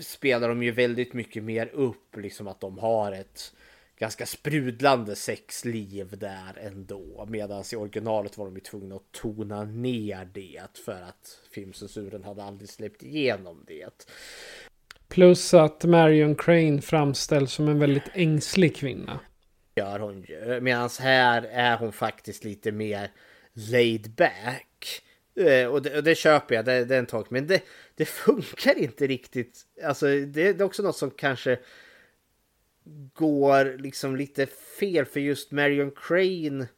spelar de ju väldigt mycket mer upp liksom att de har ett ganska sprudlande sexliv där ändå. Medan i originalet var de ju tvungna att tona ner det för att filmcensuren hade aldrig släppt igenom det. Plus att Marion Crane framställs som en väldigt ängslig kvinna. Gör hon ju. Medan här är hon faktiskt lite mer laid back. Eh, och det, och det köper jag, det, det är en tag. Men det, det funkar inte riktigt. Alltså det, det är också något som kanske går liksom lite fel för just Marion Crane.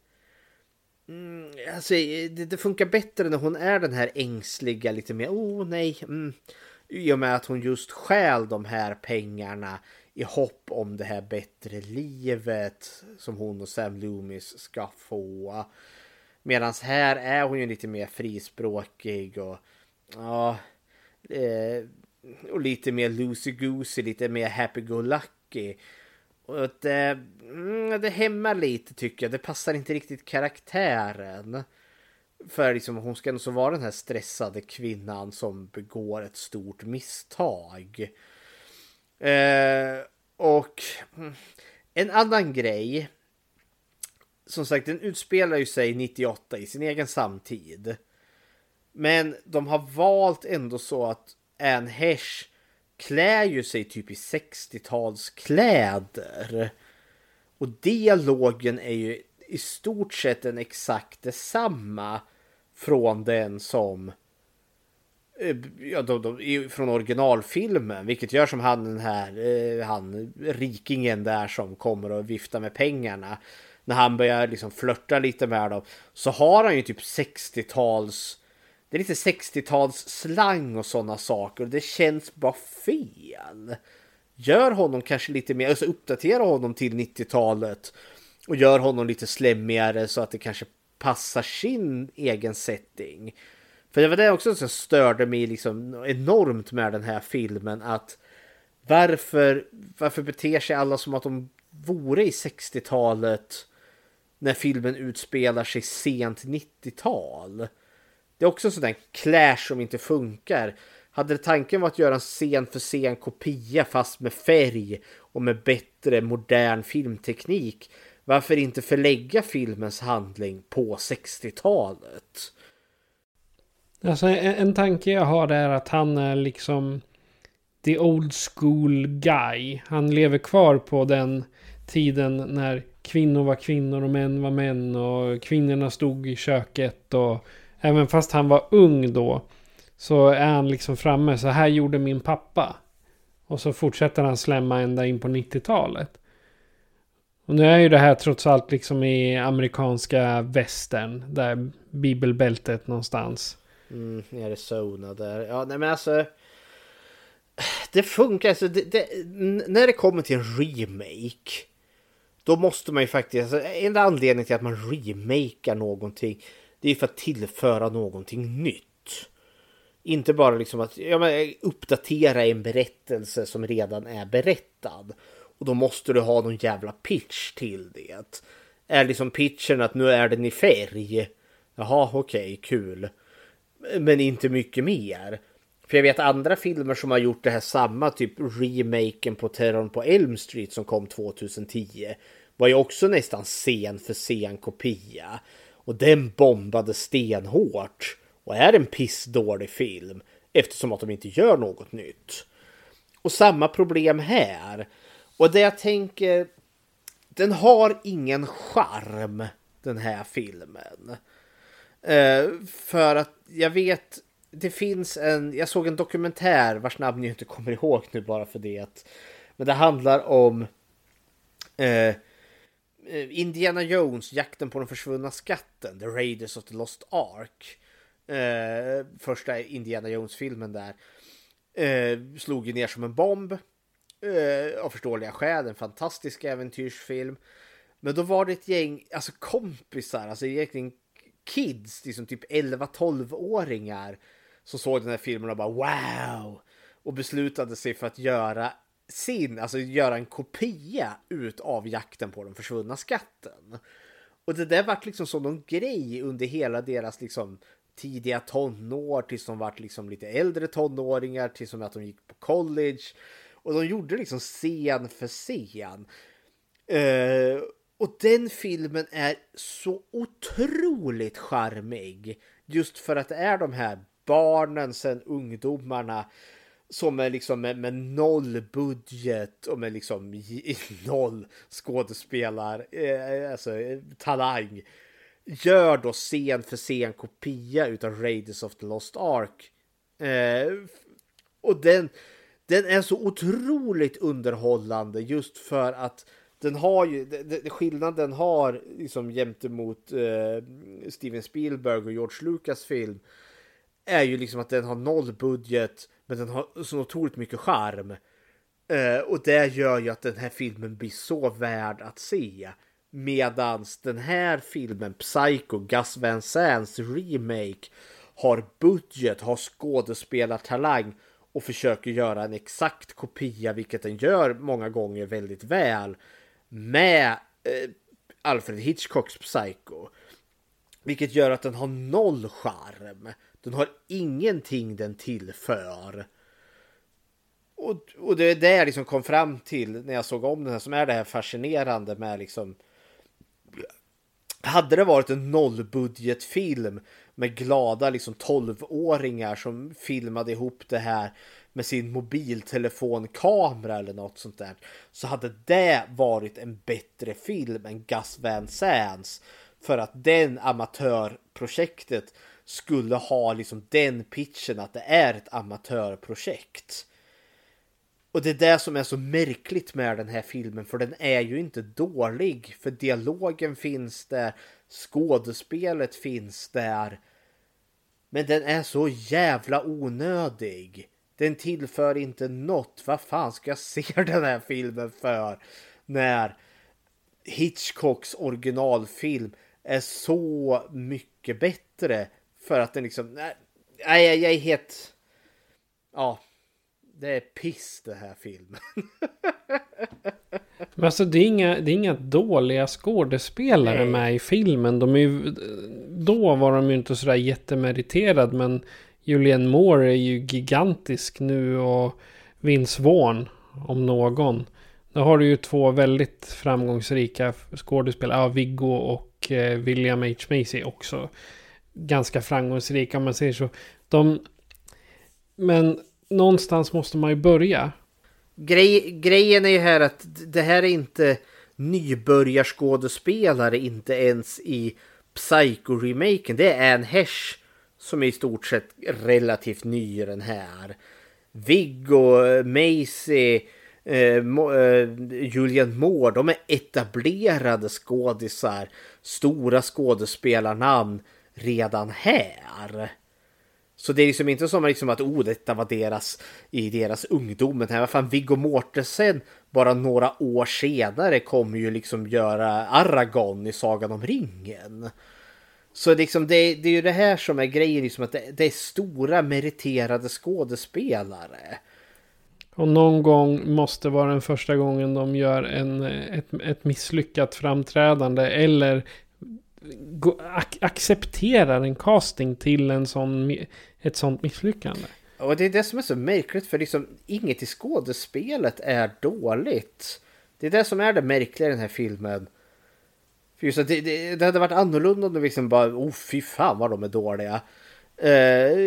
Mm, alltså det, det, funkar bättre när hon är den här ängsliga lite mer. Oh nej. Mm. I och med att hon just stjäl de här pengarna i hopp om det här bättre livet som hon och Sam Loomis ska få. Medan här är hon ju lite mer frispråkig och ja, eh, och lite mer loosey-goosey, lite mer happy-go-lucky. Och det, eh, mm, det hämmar lite tycker jag. Det passar inte riktigt karaktären. För liksom, hon ska ändå så vara den här stressade kvinnan som begår ett stort misstag. Eh, och mm, en annan grej. Som sagt, den utspelar ju sig 98 i sin egen samtid. Men de har valt ändå så att Anne Hesh klär ju sig typ i 60-talskläder. Och dialogen är ju i stort sett en exakt detsamma från den som eh, ja, de, de, från originalfilmen, vilket gör som han den här, eh, han rikingen där som kommer och viftar med pengarna. När han börjar liksom flörta lite med dem så har han ju typ 60-tals det är lite 60-tals slang och sådana saker. Det känns bara fel. Gör honom kanske lite mer, alltså uppdatera honom till 90-talet och gör honom lite slemmigare så att det kanske passar sin egen setting. För det var det också som störde mig liksom enormt med den här filmen att varför, varför beter sig alla som att de vore i 60-talet när filmen utspelar sig sent 90-tal? Det är också en sån där clash som inte funkar. Hade tanken varit att göra en scen för scen kopia fast med färg och med bättre modern filmteknik varför inte förlägga filmens handling på 60-talet? Alltså en, en tanke jag har är att han är liksom the old school guy. Han lever kvar på den tiden när kvinnor var kvinnor och män var män och kvinnorna stod i köket och även fast han var ung då så är han liksom framme. Så här gjorde min pappa. Och så fortsätter han slämma ända in på 90-talet. Och nu är ju det här trots allt liksom i amerikanska västern. Där bibelbältet någonstans. Mm, i Arizona där. Ja, nej men alltså. Det funkar, alltså det, det, när det kommer till en remake. Då måste man ju faktiskt, alltså, en anledning till att man remakar någonting. Det är för att tillföra någonting nytt. Inte bara liksom att ja, men, uppdatera en berättelse som redan är berättad. Och då måste du ha någon jävla pitch till det. Är liksom pitchen att nu är den i färg? Jaha, okej, okay, kul. Men inte mycket mer. För jag vet andra filmer som har gjort det här samma, typ remaken på Terrorn på Elm Street som kom 2010. Var ju också nästan scen för scen kopia. Och den bombade stenhårt. Och är en pissdålig film. Eftersom att de inte gör något nytt. Och samma problem här. Och det jag tänker, den har ingen charm den här filmen. Eh, för att jag vet, det finns en, jag såg en dokumentär vars namn jag inte kommer ihåg nu bara för det. Men det handlar om eh, Eh, Indiana Jones, jakten på den försvunna skatten, The Raiders of the Lost Ark. Eh, första Indiana Jones-filmen där. Eh, slog ju ner som en bomb. Eh, av förståeliga skäl, en fantastisk äventyrsfilm. Men då var det ett gäng, alltså kompisar, alltså egentligen kids, liksom typ 11-12-åringar som såg den här filmen och bara wow! Och beslutade sig för att göra sin, alltså göra en kopia utav jakten på den försvunna skatten. Och det där vart liksom som någon grej under hela deras liksom tidiga tonår tills de vart liksom lite äldre tonåringar tills som att de gick på college. Och de gjorde liksom scen för scen. Uh, och den filmen är så otroligt charmig. Just för att det är de här barnen sen ungdomarna som är liksom med, med noll budget och med liksom noll skådespelar, eh, alltså eh, talang. Gör då scen för scen kopia utav Raiders of the Lost Ark. Eh, och den, den är så otroligt underhållande just för att den har ju, skillnaden har liksom gentemot eh, Steven Spielberg och George Lucas film är ju liksom att den har noll budget men den har så otroligt mycket charm. Eh, och det gör ju att den här filmen blir så värd att se. Medans den här filmen, Psycho, Gus Van Sands remake, har budget, har skådespelartalang och försöker göra en exakt kopia, vilket den gör många gånger väldigt väl, med eh, Alfred Hitchcocks Psycho. Vilket gör att den har noll charm. Den har ingenting den tillför. Och, och det är det jag liksom kom fram till när jag såg om den här som är det här fascinerande med liksom hade det varit en nollbudgetfilm med glada liksom 12-åringar som filmade ihop det här med sin mobiltelefonkamera eller något sånt där så hade det varit en bättre film än Gus Van Sands för att den amatörprojektet skulle ha liksom den pitchen att det är ett amatörprojekt. Och det är det som är så märkligt med den här filmen för den är ju inte dålig för dialogen finns där, skådespelet finns där. Men den är så jävla onödig. Den tillför inte något. Vad fan ska jag se den här filmen för? När Hitchcocks originalfilm är så mycket bättre för att den liksom, nej, jag är helt, ja, det är piss det här filmen. Men alltså det är inga, det är inga dåliga skådespelare nej. med i filmen. De är ju, då var de ju inte sådär jättemeriterade men Julianne Moore är ju gigantisk nu och Vince Vaughn om någon. Nu har du ju två väldigt framgångsrika skådespelare, ja, Viggo och eh, William H. Macy också ganska framgångsrika om man säger så. De, men någonstans måste man ju börja. Grej, grejen är ju här att det här är inte nybörjarskådespelare, inte ens i Psycho-remaken. Det är en Hesh som är i stort sett relativt ny i den här. Viggo, Macy, eh, Mo, eh, Julian Moore, de är etablerade skådisar. Stora skådespelarnamn redan här. Så det är liksom inte som liksom att oh, detta var deras i deras ungdomen. Här, fan, Viggo Mortensen bara några år senare kommer ju liksom göra Aragorn i Sagan om ringen. Så liksom det, det är ju det här som är grejen, liksom att det, det är stora meriterade skådespelare. Och någon gång måste vara den första gången de gör en, ett, ett misslyckat framträdande eller accepterar en casting till en sån, ett sånt misslyckande. Och det är det som är så märkligt för liksom inget i skådespelet är dåligt. Det är det som är det märkliga i den här filmen. För just att det, det, det hade varit annorlunda om det liksom bara, oh fy fan vad de är dåliga. Uh,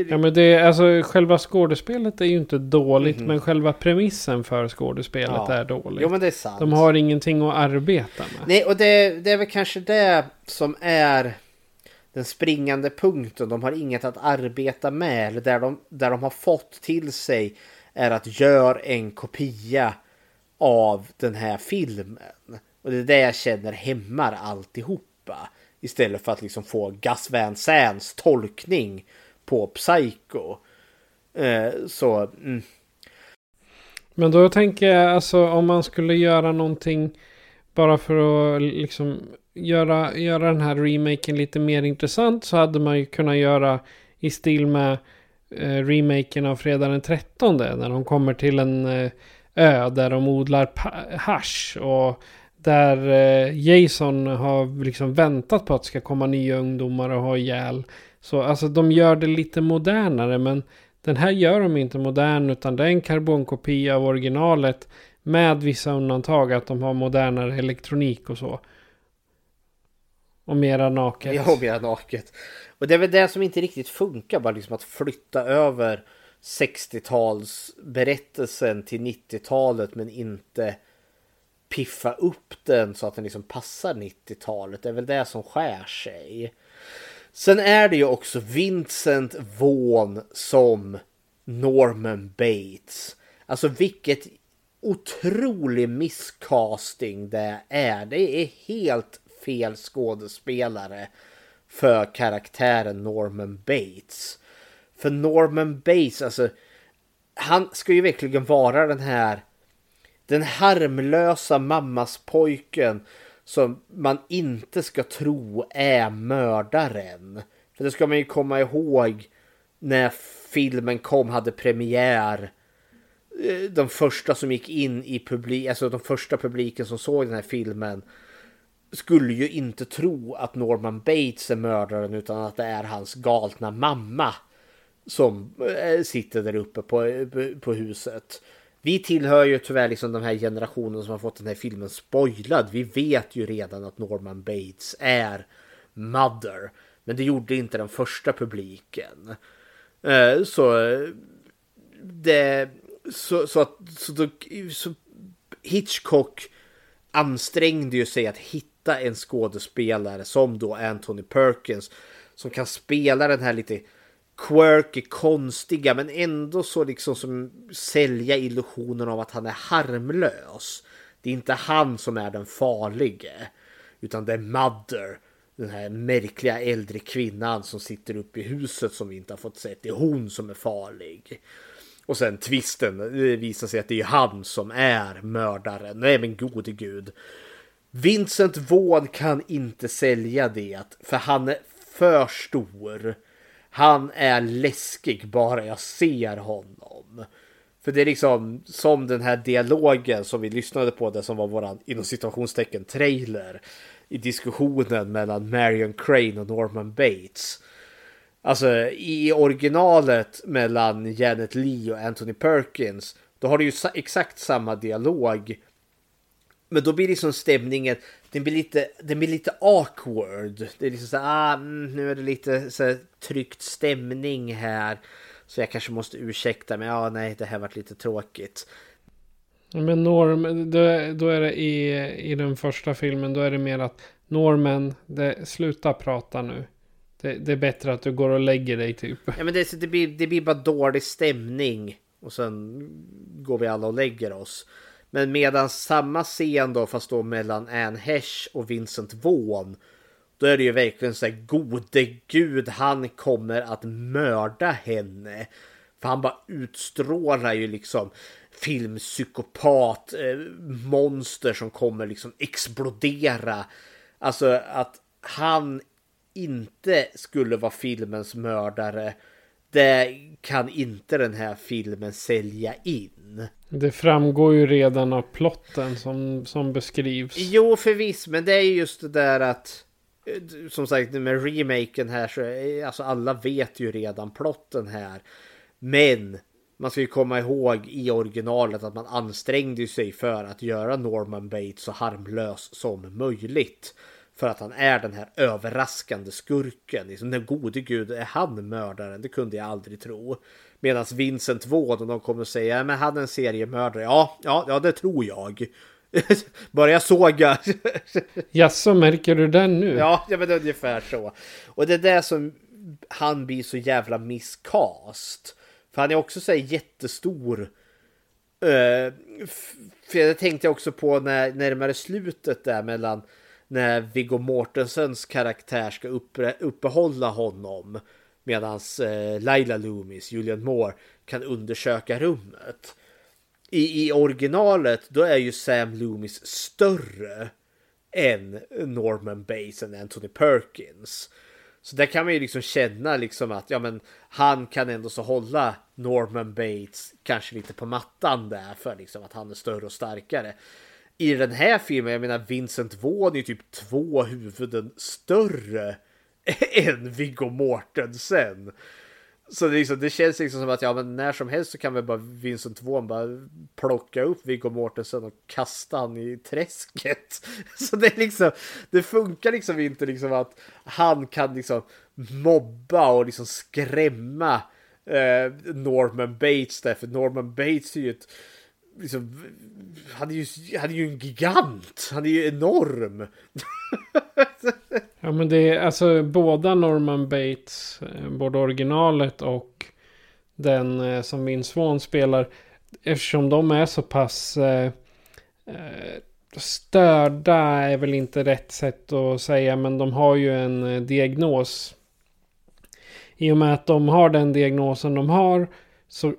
ja men det alltså själva skådespelet är ju inte dåligt mm. men själva premissen för skådespelet ja. är dåligt. Jo men det är sant. De har ingenting att arbeta med. Nej och det, det är väl kanske det som är den springande punkten. De har inget att arbeta med. Eller där de, där de har fått till sig är att göra en kopia av den här filmen. Och det är det jag känner hämmar alltihopa. Istället för att liksom få Gus Van Sands tolkning på Psycho. Eh, så... Mm. Men då tänker jag alltså om man skulle göra någonting bara för att liksom göra, göra den här remaken lite mer intressant så hade man ju kunnat göra i stil med eh, remaken av Fredag den 13. När de kommer till en eh, ö där de odlar hash och där eh, Jason har liksom väntat på att det ska komma nya ungdomar och ha ihjäl. Så alltså de gör det lite modernare men den här gör de inte modern utan det är en karbonkopia av originalet. Med vissa undantag att de har modernare elektronik och så. Och mera naket. Ja, mera naket. Och det är väl det som inte riktigt funkar. Bara liksom att flytta över 60-tals berättelsen till 90-talet men inte piffa upp den så att den liksom passar 90-talet. Det är väl det som skär sig. Sen är det ju också Vincent Vaughn som Norman Bates. Alltså vilket otrolig misscasting det är. Det är helt fel skådespelare för karaktären Norman Bates. För Norman Bates, alltså han ska ju verkligen vara den här den harmlösa mammas pojken som man inte ska tro är mördaren. För det ska man ju komma ihåg när filmen kom, hade premiär. Eh, de första som gick in i publiken, alltså de första publiken som såg den här filmen skulle ju inte tro att Norman Bates är mördaren utan att det är hans galna mamma som eh, sitter där uppe på, eh, på huset. Vi tillhör ju tyvärr liksom den här generationen som har fått den här filmen spoilad. Vi vet ju redan att Norman Bates är Mother. Men det gjorde inte den första publiken. Eh, så det... Så, så att så, då, så Hitchcock ansträngde ju sig att hitta en skådespelare som då Anthony Perkins som kan spela den här lite quirky, konstiga men ändå så liksom som sälja illusionen av att han är harmlös. Det är inte han som är den farlige utan det är Mother. Den här märkliga äldre kvinnan som sitter uppe i huset som vi inte har fått se. Det är hon som är farlig. Och sen twisten, det visar sig att det är han som är mördaren. Nej men gode gud. Vincent Vaughn kan inte sälja det, för han är för stor. Han är läskig bara jag ser honom. För det är liksom som den här dialogen som vi lyssnade på, det som var våran inom situationstecken trailer i diskussionen mellan Marion Crane och Norman Bates. Alltså i originalet mellan Janet Lee och Anthony Perkins, då har du ju exakt samma dialog. Men då blir liksom stämningen, den blir lite, den blir lite awkward. Det är liksom så ah, mm, nu är det lite så här, tryckt stämning här. Så jag kanske måste ursäkta mig. Ja, nej, det här varit lite tråkigt. Men Norm, då, då är det i, i den första filmen, då är det mer att Norman, det, sluta prata nu. Det, det, är bättre att du går och lägger dig typ. Ja, men det, det, blir, det blir bara dålig stämning. Och sen går vi alla och lägger oss. Men medan samma scen då, fast då mellan Anne Hesh och Vincent Vaughn. Då är det ju verkligen så här, gode gud, han kommer att mörda henne. För han bara utstrålar ju liksom filmpsykopat, eh, monster som kommer liksom explodera. Alltså att han inte skulle vara filmens mördare. Det kan inte den här filmen sälja in. Det framgår ju redan av plotten som, som beskrivs. Jo, förvisso, men det är just det där att eh, som sagt med remaken här så är, alltså alla vet ju redan plotten här. Men man ska ju komma ihåg i originalet att man ansträngde sig för att göra Norman Bates så harmlös som möjligt. För att han är den här överraskande skurken. Liksom, den gode gud, är han mördaren? Det kunde jag aldrig tro. Medan Vincent Vaughn, och de kommer säga, men han är en seriemördare. Ja, ja, ja, det tror jag. Börja såga. Jaså, märker du den nu? ja, ja, men ungefär så. Och det är det som han blir så jävla miscast. För han är också så här jättestor. Uh, för det tänkte jag också på när närmare slutet där mellan när Viggo Mortensens karaktär ska uppehålla honom medan eh, Laila Loomis, Julian Moore, kan undersöka rummet. I, I originalet då är ju Sam Loomis större än Norman Bates och Anthony Perkins. Så där kan man ju liksom känna liksom att ja, men han kan ändå så hålla Norman Bates kanske lite på mattan där för liksom att han är större och starkare. I den här filmen, jag menar Vincent Vaughn är ju typ två huvuden större än Viggo Mortensen. Så det, liksom, det känns liksom som att ja, men när som helst så kan väl bara Vincent Vaughn bara plocka upp Viggo Mortensen och kasta han i träsket. Så det är liksom, det funkar liksom inte liksom att han kan liksom mobba och liksom skrämma eh, Norman Bates där, för Norman Bates är ju ett liksom, han, är ju, han är ju en gigant. Han är ju enorm. ja men det är alltså båda Norman Bates, eh, både originalet och den eh, som min Swan spelar. Eftersom de är så pass eh, eh, störda är väl inte rätt sätt att säga. Men de har ju en eh, diagnos. I och med att de har den diagnosen de har så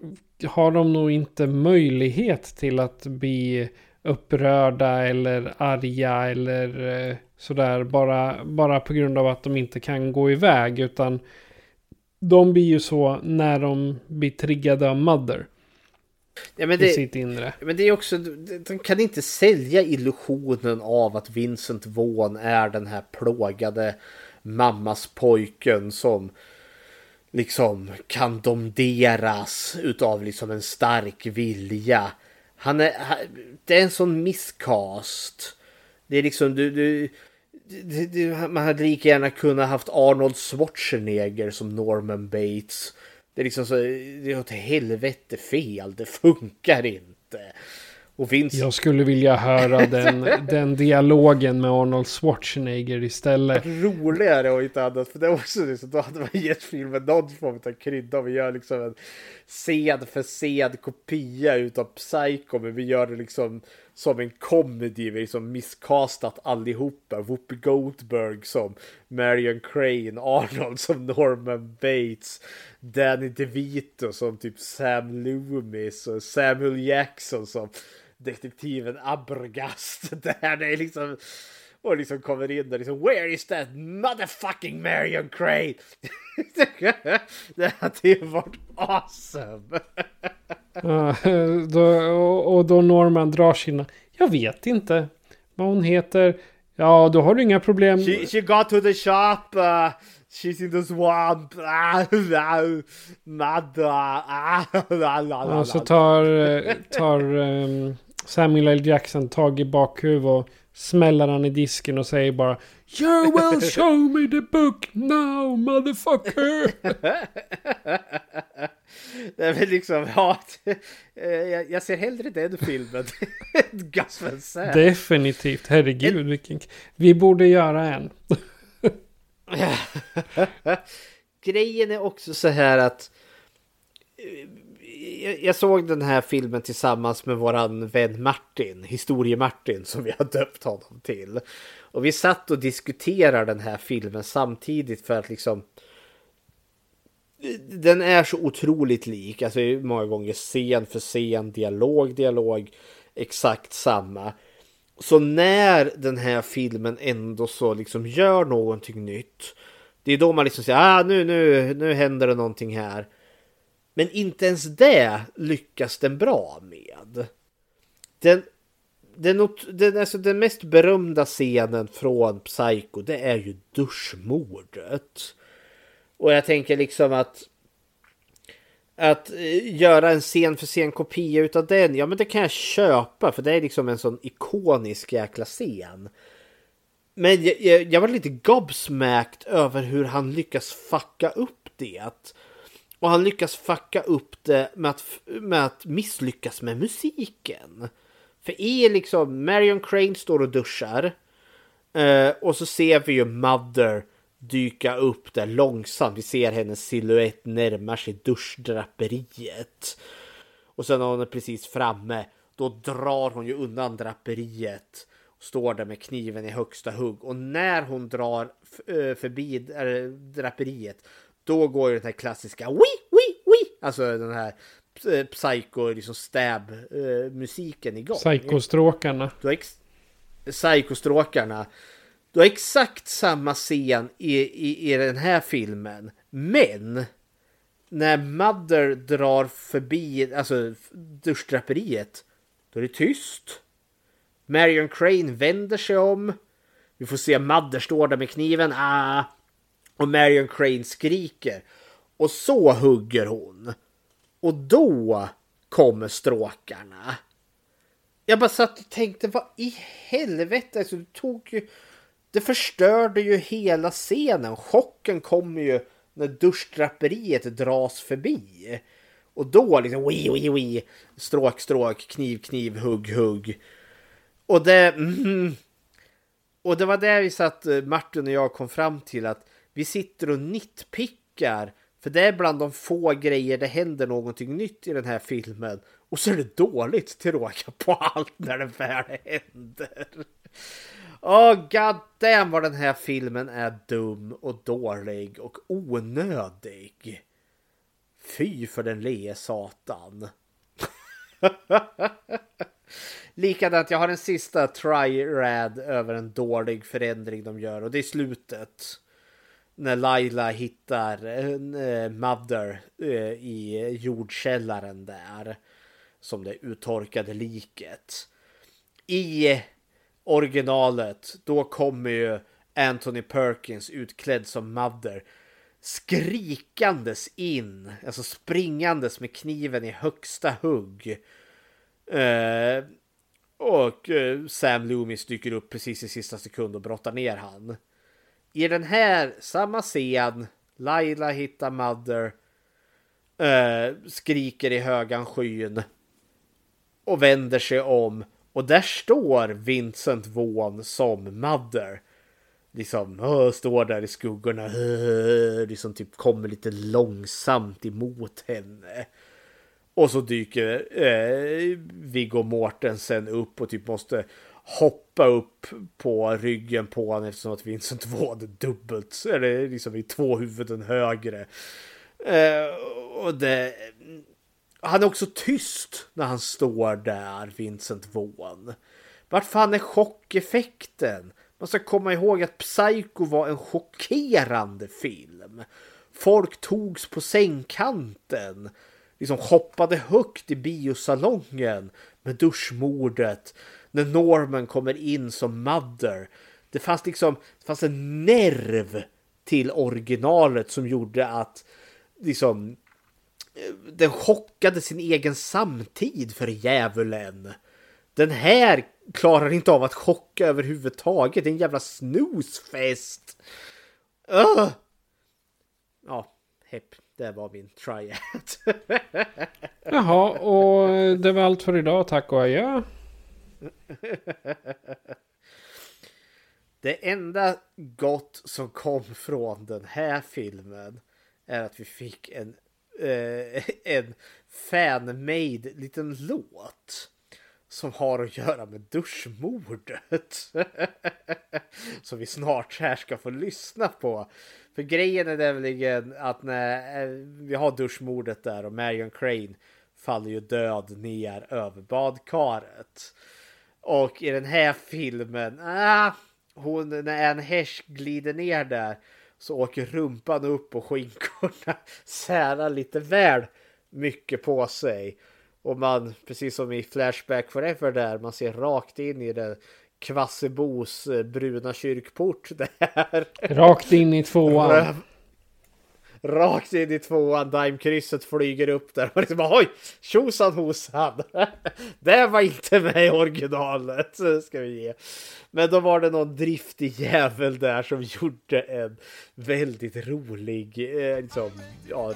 har de nog inte möjlighet till att bli upprörda eller arga eller eh, sådär. Bara, bara på grund av att de inte kan gå iväg. Utan de blir ju så när de blir triggade av Mother. Ja, men det, I sitt inre. Men det är också, de kan inte sälja illusionen av att Vincent Vaughn är den här plågade mammas pojken som liksom kan domderas utav liksom en stark vilja. Han är, det är en sån miscast. Det är liksom du, du det, det, man hade lika gärna kunnat haft Arnold Schwarzenegger som Norman Bates. Det är liksom så, det är åt helvete fel, det funkar inte. Och Vince... Jag skulle vilja höra den, den dialogen med Arnold Schwarzenegger istället. Roligare och inte annat. För det är också så då hade man gett filmen någon form av krydda. Vi gör liksom en sed för sed kopia utav Psycho. Men vi gör det liksom som en comedy. Vi liksom misskastat allihopa. Whoopi Goldberg som Marion Crane. Arnold som Norman Bates. Danny DeVito som typ Sam Loomis. Och Samuel Jackson som detektiven Abregast. Där det är liksom och liksom kommer in och liksom Where is that motherfucking Marion Crane? det hade ju varit awesome. uh, då, och, då Norman drar sina. Jag vet inte vad hon heter. Ja, då har du inga problem. She, she got to the shop. Uh, she's in the swamp. Mother. Ja, så tar, eh, tar um, Samuel L. Jackson tag i bakhuvudet och smäller han i disken och säger bara You will show me the book now motherfucker! Det är väl liksom, ja, jag ser hellre den filmen. Gus Van Sant. Definitivt, herregud vilken... Vi borde göra en. Grejen är också så här att jag såg den här filmen tillsammans med våran vän Martin, Historie-Martin som vi har döpt honom till. Och vi satt och diskuterade den här filmen samtidigt för att liksom den är så otroligt lik, alltså många gånger scen för scen, dialog, dialog, exakt samma. Så när den här filmen ändå så liksom gör någonting nytt, det är då man liksom säger ah nu, nu, nu händer det någonting här. Men inte ens det lyckas den bra med. Den, den, den, alltså den mest berömda scenen från Psycho det är ju duschmordet. Och jag tänker liksom att att eh, göra en scen för scen kopia utav den, ja men det kan jag köpa för det är liksom en sån ikonisk jäkla scen. Men jag, jag, jag var lite gobsmacked över hur han lyckas fucka upp det. Och han lyckas fucka upp det med att, med att misslyckas med musiken. För i liksom Marion Crane står och duschar. Eh, och så ser vi ju Mother dyka upp där långsamt. Vi ser hennes siluett närma sig duschdraperiet. Och sen när hon är precis framme, då drar hon ju undan draperiet. Och står där med kniven i högsta hugg. Och när hon drar förbi draperiet, då går ju den här klassiska wi, wi, wi. Alltså den här eh, psycho, liksom stab eh, igång. Psykostråkarna. Psykostråkarna. Du har exakt samma scen i, i, i den här filmen. Men när Mother drar förbi alltså duschdraperiet, då är det tyst. Marion Crane vänder sig om. Vi får se Mother stå där med kniven. Ah! Och Marion Crane skriker. Och så hugger hon. Och då kommer stråkarna. Jag bara satt och tänkte, vad i helvete? Alltså, du tog ju det förstörde ju hela scenen. Chocken kommer ju när duschdraperiet dras förbi. Och då liksom wii, wii, wii. Stråk, stråk, kniv, kniv, hugg, hugg. Och det... Mm, och det var där vi satt, eh, Martin och jag kom fram till att vi sitter och nitpickar. För det är bland de få grejer det händer någonting nytt i den här filmen. Och så är det dåligt till råga på allt när det väl händer. Åh, oh, goddamn vad den här filmen är dum och dålig och onödig. Fy för den lee satan. Likadant, jag har en sista try-rad över en dålig förändring de gör och det är slutet. När Laila hittar en äh, Mother äh, i jordkällaren där. Som det uttorkade liket. I originalet, då kommer ju Anthony Perkins utklädd som Mother skrikandes in, alltså springandes med kniven i högsta hugg. Eh, och eh, Sam Loomis dyker upp precis i sista sekund och brottar ner han. I den här, samma scen, Laila hittar Mother, eh, skriker i högan skyn och vänder sig om och där står Vincent Vaughn som Mother. Liksom uh, står där i skuggorna. Uh, liksom typ kommer lite långsamt emot henne. Och så dyker uh, Viggo Mortensen upp och typ måste hoppa upp på ryggen på honom eftersom att Vincent Vaughn är dubbelt, eller liksom i två huvuden högre. Uh, och det, han är också tyst när han står där, Vincent Vaughn. Vart fan är chockeffekten? Man ska komma ihåg att Psycho var en chockerande film. Folk togs på sängkanten. Liksom hoppade högt i biosalongen med duschmordet. När Norman kommer in som Mother. Det fanns liksom det fanns en nerv till originalet som gjorde att liksom den chockade sin egen samtid för djävulen. Den här klarar inte av att chocka överhuvudtaget. Det är en jävla snusfest. Uh! Ja, hepp. Det var min triad. Jaha, och det var allt för idag. Tack och adjö. Det enda gott som kom från den här filmen är att vi fick en eh, en fan-made liten låt som har att göra med duschmordet. som vi snart här ska få lyssna på. För grejen är nämligen att när eh, vi har duschmordet där och Marion Crane faller ju död ner över badkaret. Och i den här filmen, ah, hon, när en häst glider ner där så åker rumpan upp och skinkorna särar lite väl mycket på sig. Och man, precis som i Flashback Forever där, man ser rakt in i den Kvassebos eh, bruna kyrkport där. Rakt in i tvåan rakt in i tvåan, Daimkrysset flyger upp där. Och liksom oj, tjosan hosan. Det var inte med i originalet, ska vi ge. Men då var det någon driftig jävel där som gjorde en väldigt rolig, eh, liksom, ja.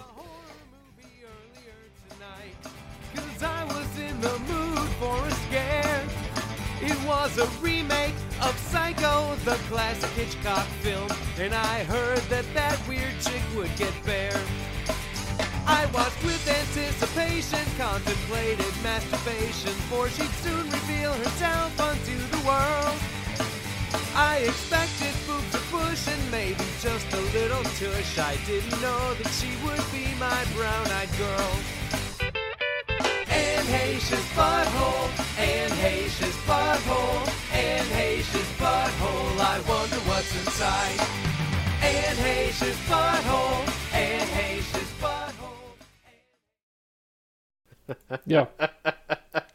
Was a remake of Psycho, the classic Hitchcock film, and I heard that that weird chick would get bare. I watched with anticipation, contemplated masturbation, for she'd soon reveal herself unto the world. I expected boobs to push and maybe just a little tush. I didn't know that she would be my brown-eyed girl. Anne Heche's butthole, Anne Heche's butthole, Anne Heche's butthole. I wonder what's inside. Anne Heche's butthole, Anne Heche's butthole. Ja.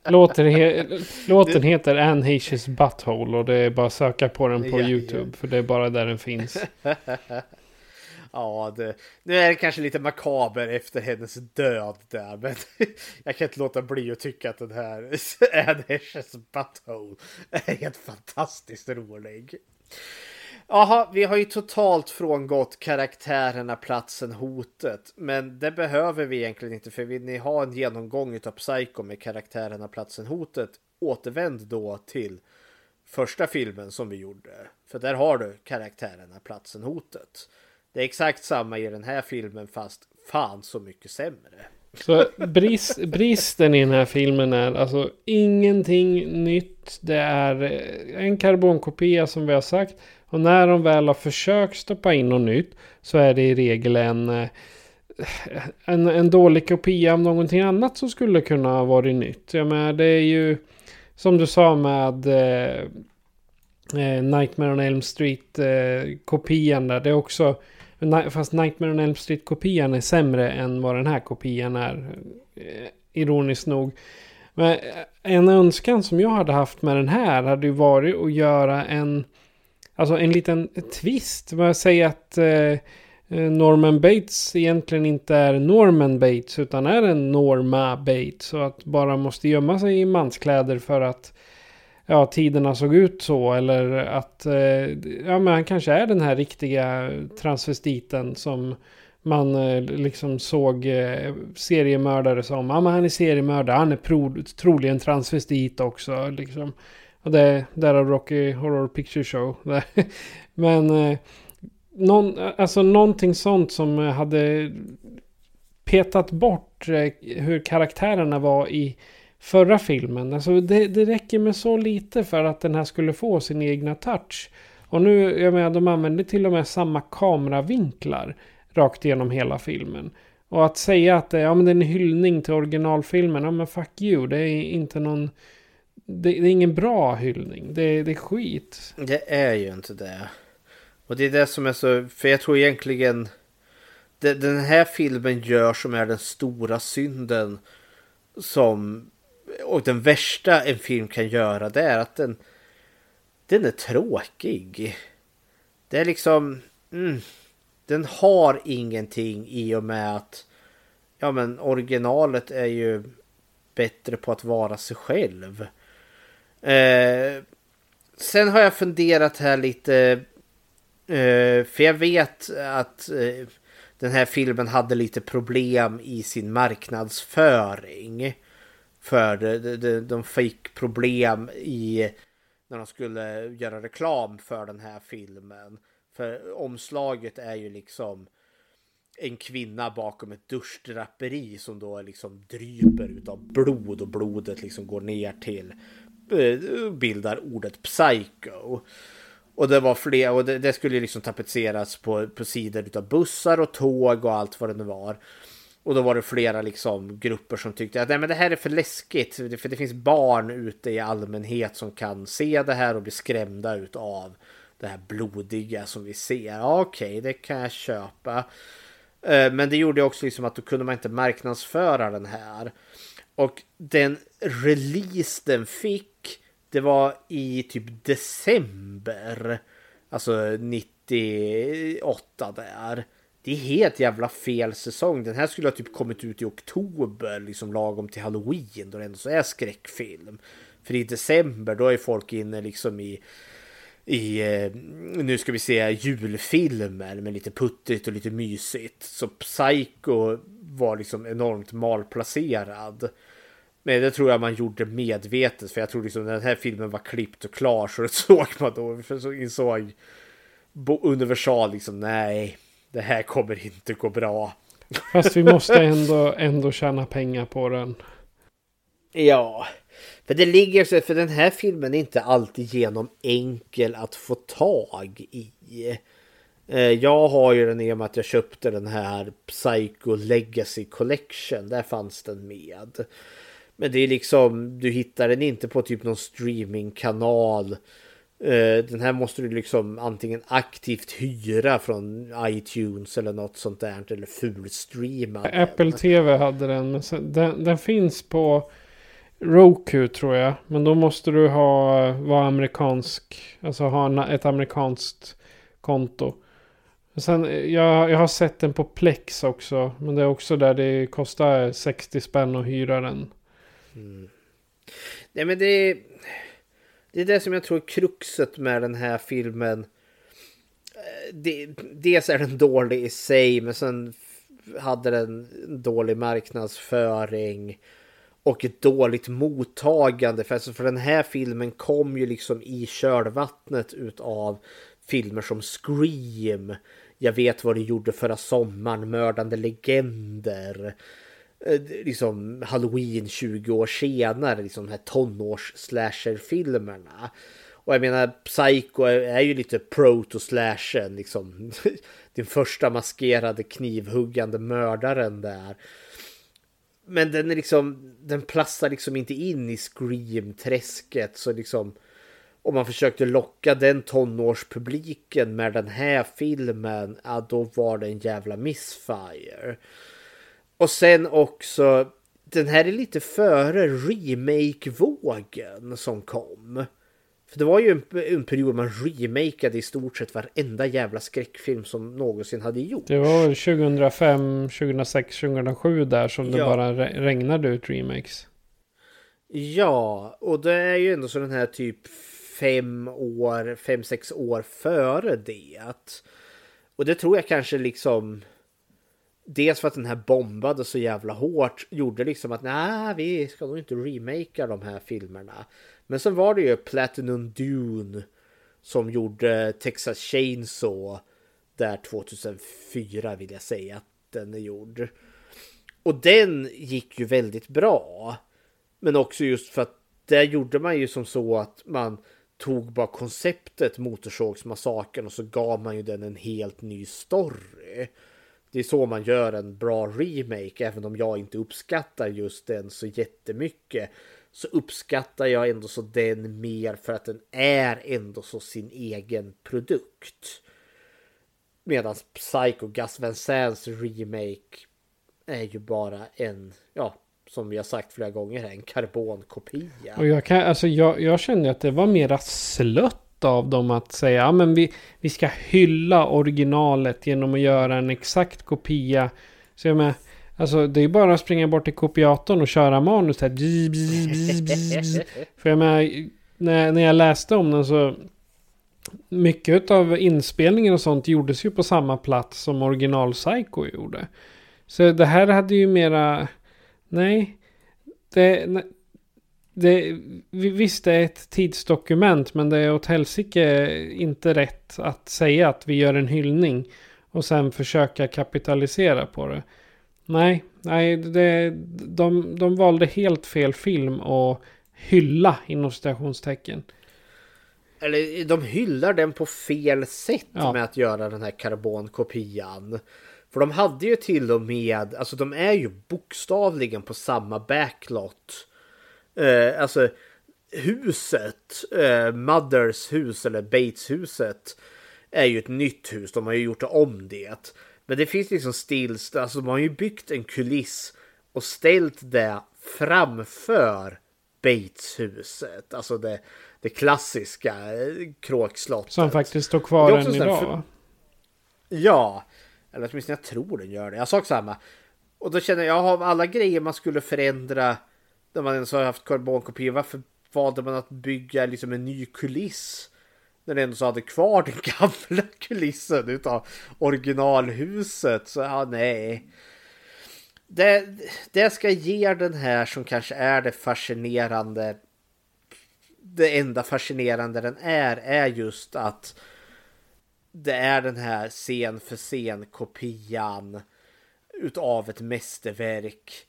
Låten, he låten heter Anne Heche's Butthole och det är bara att söka på den på Ja, ja. YouTube. För det är bara där den finns. Ja, det, nu är det kanske lite makaber efter hennes död där, men jag kan inte låta bli att tycka att den här Anne Butthole är helt fantastiskt rolig. Jaha, vi har ju totalt frångått karaktärerna, platsen, hotet. Men det behöver vi egentligen inte för vill ni ha en genomgång av Psycho med karaktärerna, platsen, hotet återvänd då till första filmen som vi gjorde. För där har du karaktärerna, platsen, hotet. Det är exakt samma i den här filmen fast fan så mycket sämre. Så brist, bristen i den här filmen är alltså ingenting nytt. Det är eh, en karbonkopia som vi har sagt. Och när de väl har försökt stoppa in något nytt så är det i regel en, eh, en, en dålig kopia av någonting annat som skulle kunna ha varit nytt. Jag menar, det är ju som du sa med eh, eh Nightmare on Elm Street eh, kopian där. Det är också Fast Nightmare on Elm Street-kopian är sämre än vad den här kopian är. Eh, ironiskt nog. Men eh, en önskan som jag hade haft med den här hade ju varit att göra en... Alltså en liten twist. Vad säger att eh, Norman Bates egentligen inte är Norman Bates utan är en Norma Bates. Och att bara måste gömma sig i manskläder för att ja, tiderna såg ut så. Eller att eh, ja, men han kanske är den här riktiga transvestiten som man eh, liksom såg eh, seriemördare som. Ja, men han är seriemördare. Han är pro, troligen transvestit också. Liksom. Och det därav Rocky Horror Picture Show. men eh, någon, alltså någonting sånt som hade petat bort eh, hur karaktärerna var i förra filmen. Alltså det, det räcker med så lite för att den här skulle få sin egna touch. Och nu, jag menar, de använder till och med samma kameravinklar rakt igenom hela filmen. Och att säga att det, ja, men det är en hyllning till originalfilmen, ja men fuck you, det är inte någon... Det, det är ingen bra hyllning, det, det är skit. Det är ju inte det. Och det är det som är så, för jag tror egentligen det, den här filmen gör som är den stora synden som och den värsta en film kan göra det är att den den är tråkig. Det är liksom mm, den har ingenting i och med att ja men originalet är ju bättre på att vara sig själv. Eh, sen har jag funderat här lite eh, för jag vet att eh, den här filmen hade lite problem i sin marknadsföring. För de, de, de fick problem i när de skulle göra reklam för den här filmen. För omslaget är ju liksom en kvinna bakom ett duschdraperi som då liksom dryper utav blod och blodet liksom går ner till eh, bildar ordet psycho. Och det var fler och det, det skulle liksom tapetseras på, på sidor utav bussar och tåg och allt vad det nu var. Och då var det flera liksom grupper som tyckte att Nej, men det här är för läskigt. För det finns barn ute i allmänhet som kan se det här och bli skrämda utav det här blodiga som vi ser. Ja, Okej, det kan jag köpa. Eh, men det gjorde också liksom att då kunde man inte marknadsföra den här. Och den release den fick, det var i typ december. Alltså 98 där. Det är helt jävla fel säsong. Den här skulle ha typ kommit ut i oktober, liksom lagom till halloween då det ändå så är skräckfilm. För i december då är folk inne liksom i i, eh, nu ska vi se, julfilmer med lite puttrigt och lite mysigt. Så Psycho var liksom enormt malplacerad. Men det tror jag man gjorde medvetet för jag tror liksom när den här filmen var klippt och klar så det såg man då. För så insåg Universal liksom nej, det här kommer inte gå bra. Fast vi måste ändå, ändå tjäna pengar på den. Ja, för det ligger så för den här filmen är inte alltid genom enkel att få tag i. Eh, jag har ju den i och med att jag köpte den här Psycho Legacy Collection. Där fanns den med. Men det är liksom, du hittar den inte på typ någon streamingkanal. Eh, den här måste du liksom antingen aktivt hyra från iTunes eller något sånt där. Eller fulstreama. Apple TV hade den. Den, den finns på Roku tror jag. Men då måste du ha, vara amerikansk. Alltså ha ett amerikanskt konto. Sen, jag, jag har sett den på Plex också. Men det är också där det kostar 60 spänn att hyra den. Mm. Nej men det är, det är det som jag tror är kruxet med den här filmen. Eh, det, dels är den dålig i sig men sen hade den dålig marknadsföring och ett dåligt mottagande. För, alltså för den här filmen kom ju liksom i kölvattnet utav filmer som Scream. Jag vet vad du gjorde förra sommaren, Mördande legender. Eh, liksom Halloween 20 år senare, liksom de här tonårs slasher-filmerna. Och jag menar, Psycho är ju lite proto-slashen, liksom. Den första maskerade knivhuggande mördaren där. Men den är liksom, den platsar liksom inte in i Scream-träsket. Så liksom, om man försökte locka den tonårspubliken med den här filmen, ja då var det en jävla missfire. Och sen också, den här är lite före remake-vågen som kom. För det var ju en, en period man remakade i stort sett varenda jävla skräckfilm som någonsin hade gjorts. Det var 2005, 2006, 2007 där som det bara regnade ut remakes. Ja, och det är ju ändå så den här typ fem år, fem, sex år före det. Och det tror jag kanske liksom Dels för att den här bombade så jävla hårt gjorde liksom att nej, vi ska nog inte remakea de här filmerna. Men sen var det ju Platinum Dune som gjorde Texas Chainsaw där 2004 vill jag säga att den är gjord. Och den gick ju väldigt bra. Men också just för att där gjorde man ju som så att man tog bara konceptet Motorsågsmassakern och så gav man ju den en helt ny story. Det är så man gör en bra remake, även om jag inte uppskattar just den så jättemycket. Så uppskattar jag ändå så den mer för att den är ändå så sin egen produkt. Medan Psycho Gus Van Sands remake är ju bara en, ja, som vi har sagt flera gånger, här, en karbonkopia. Och jag, kan, alltså jag, jag kände att det var mera slött av dem att säga ja men vi, vi ska hylla originalet genom att göra en exakt kopia. Så jag med, alltså det är bara att springa bort till kopiatorn och köra manus här. För jag med, när, när jag läste om den så mycket av inspelningen och sånt gjordes ju på samma plats som original Psycho gjorde. Så det här hade ju mera, nej, det, det, visst, det är ett tidsdokument, men det är åt helsike inte rätt att säga att vi gör en hyllning och sen försöka kapitalisera på det. Nej, nej det, de, de valde helt fel film och hylla inom citationstecken. Eller de hyllar den på fel sätt ja. med att göra den här karbonkopian. För de hade ju till och med, alltså de är ju bokstavligen på samma backlot Eh, alltså huset, eh, Mothers hus eller Bates huset är ju ett nytt hus. De har ju gjort om det. Men det finns liksom stills, alltså de har ju byggt en kuliss och ställt det framför Bates-huset. Alltså det, det klassiska eh, kråkslottet. Som faktiskt står kvar än idag för... Ja, eller åtminstone jag tror den gör det. Jag sa samma. Och då känner jag av alla grejer man skulle förändra när man ens har haft karbonkopior. Varför valde man att bygga liksom en ny kuliss? När det ändå så hade kvar den gamla kulissen utav originalhuset. Så ja, nej. det, det ska ge den här som kanske är det fascinerande. Det enda fascinerande den är, är just att det är den här scen för scen kopian utav ett mästerverk.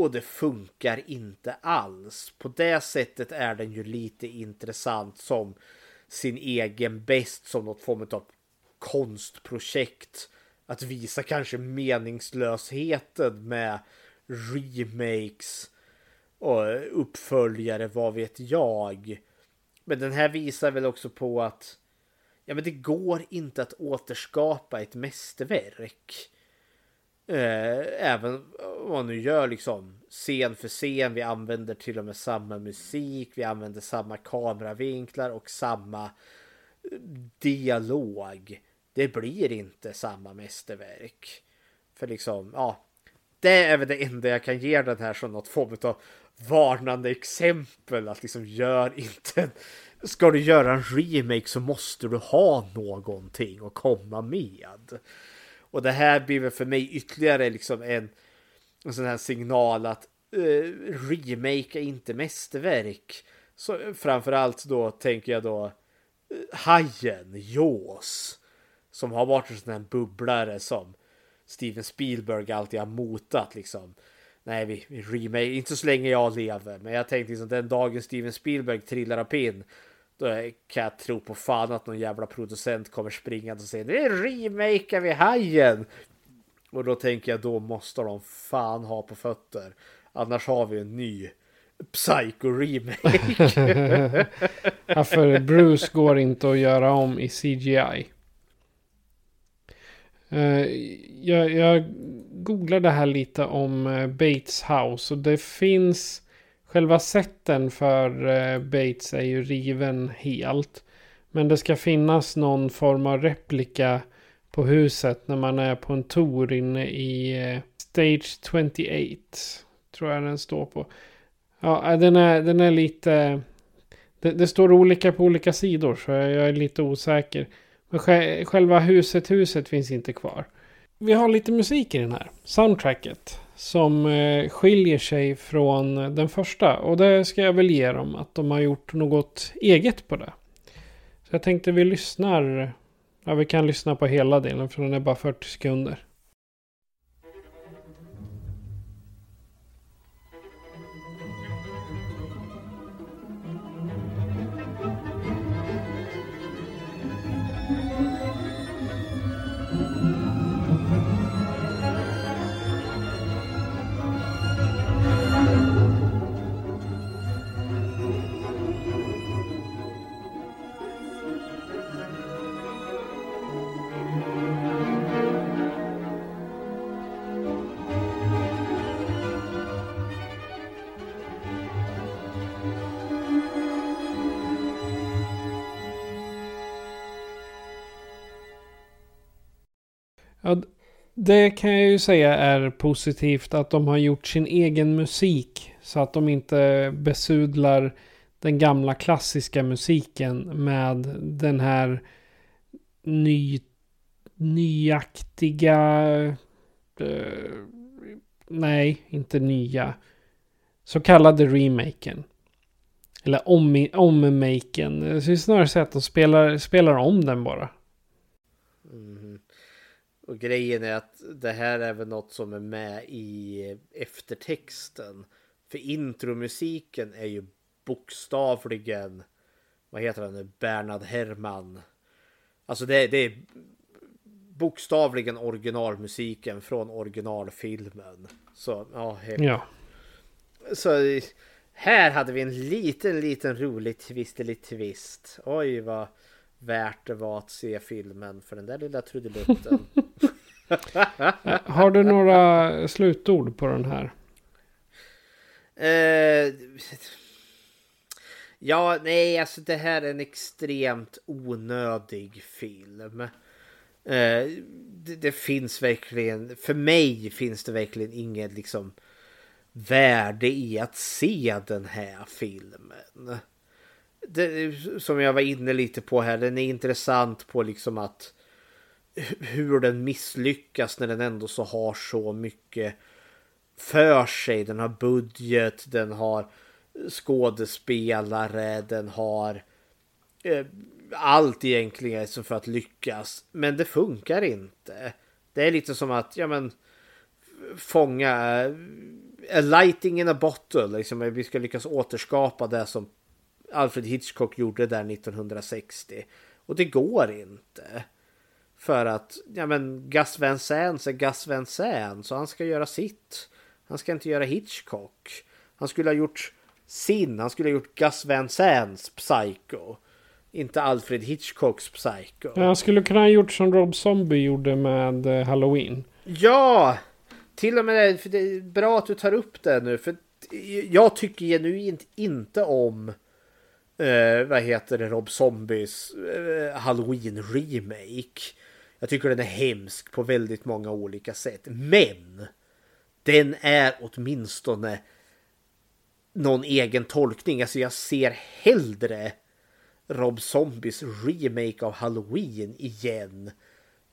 Och det funkar inte alls. På det sättet är den ju lite intressant som sin egen bäst som något form av konstprojekt. Att visa kanske meningslösheten med remakes och uppföljare, vad vet jag. Men den här visar väl också på att ja, men det går inte att återskapa ett mästerverk. Eh, även om man nu gör liksom scen för scen. Vi använder till och med samma musik. Vi använder samma kameravinklar och samma eh, dialog. Det blir inte samma mästerverk. För liksom, ja. Det är väl det enda jag kan ge den här som något form av varnande exempel. Att liksom gör inte Ska du göra en remake så måste du ha någonting att komma med. Och det här blir väl för mig ytterligare liksom en, en sån här signal att eh, remake är inte mästerverk. Så framförallt då tänker jag då eh, Hajen, Jaws. Som har varit en sån här bubblare som Steven Spielberg alltid har motat liksom. Nej, vi, vi remake, inte så länge jag lever. Men jag tänkte liksom den dagen Steven Spielberg trillar av pinn då kan jag tro på fan att någon jävla producent kommer springande och säger nu remakar vi Hajen. Och då tänker jag då måste de fan ha på fötter. Annars har vi en ny Psycho remake. ja, för Bruce går inte att göra om i CGI. Eh, jag, jag googlade här lite om eh, Bates House och det finns Själva sätten för eh, Bates är ju riven helt. Men det ska finnas någon form av replika på huset när man är på en tour inne i eh, Stage 28. Tror jag den står på. Ja, eh, den är, den är lite... Det, det står olika på olika sidor så jag är lite osäker. Men själva huset, huset finns inte kvar. Vi har lite musik i den här. Soundtracket som eh, skiljer sig från den första. Och det ska jag väl ge dem att de har gjort något eget på det. Så jag tänkte vi lyssnar. Ja, vi kan lyssna på hela delen för den är bara 40 sekunder. Det kan jag ju säga är positivt att de har gjort sin egen musik. Så att de inte besudlar den gamla klassiska musiken med den här ny, nyaktiga... Uh, nej, inte nya. Så kallade remaken. Eller om, ommaken. Det är snarare så att de spelar, spelar om den bara. Mm-hmm. Och grejen är att det här är väl något som är med i eftertexten. För intromusiken är ju bokstavligen, vad heter han nu, Bernard Herrmann. Alltså det, det är bokstavligen originalmusiken från originalfilmen. Så ja. ja. Så här hade vi en liten, liten rolig twistelig twist. Oj vad värt det var att se filmen för den där lilla trudelutten. Har du några slutord på den här? Uh, ja, nej, alltså det här är en extremt onödig film. Uh, det, det, finns verkligen, för mig finns det verkligen inget liksom värde i att se den här filmen det, som jag var inne lite på här, den är intressant på liksom att hur den misslyckas när den ändå så har så mycket för sig. Den har budget, den har skådespelare, den har eh, allt egentligen som för att lyckas. Men det funkar inte. Det är lite som att, ja men fånga eh, a lighting in a bottle. Liksom, eh, vi ska lyckas återskapa det som Alfred Hitchcock gjorde där 1960. Och det går inte. För att ja, men Gus Van Sant är Gus Van Sant. Så han ska göra sitt. Han ska inte göra Hitchcock. Han skulle ha gjort sin. Han skulle ha gjort Gus Van Sants Psycho. Inte Alfred Hitchcocks Psycho. Jag skulle kunna ha gjort som Rob Zombie gjorde med eh, Halloween. Ja! Till och med det, för det är bra att du tar upp det nu. För jag tycker genuint inte om eh, vad heter det, Rob Zombies eh, Halloween remake. Jag tycker den är hemsk på väldigt många olika sätt. Men den är åtminstone någon egen tolkning. Alltså jag ser hellre Rob Zombies remake av Halloween igen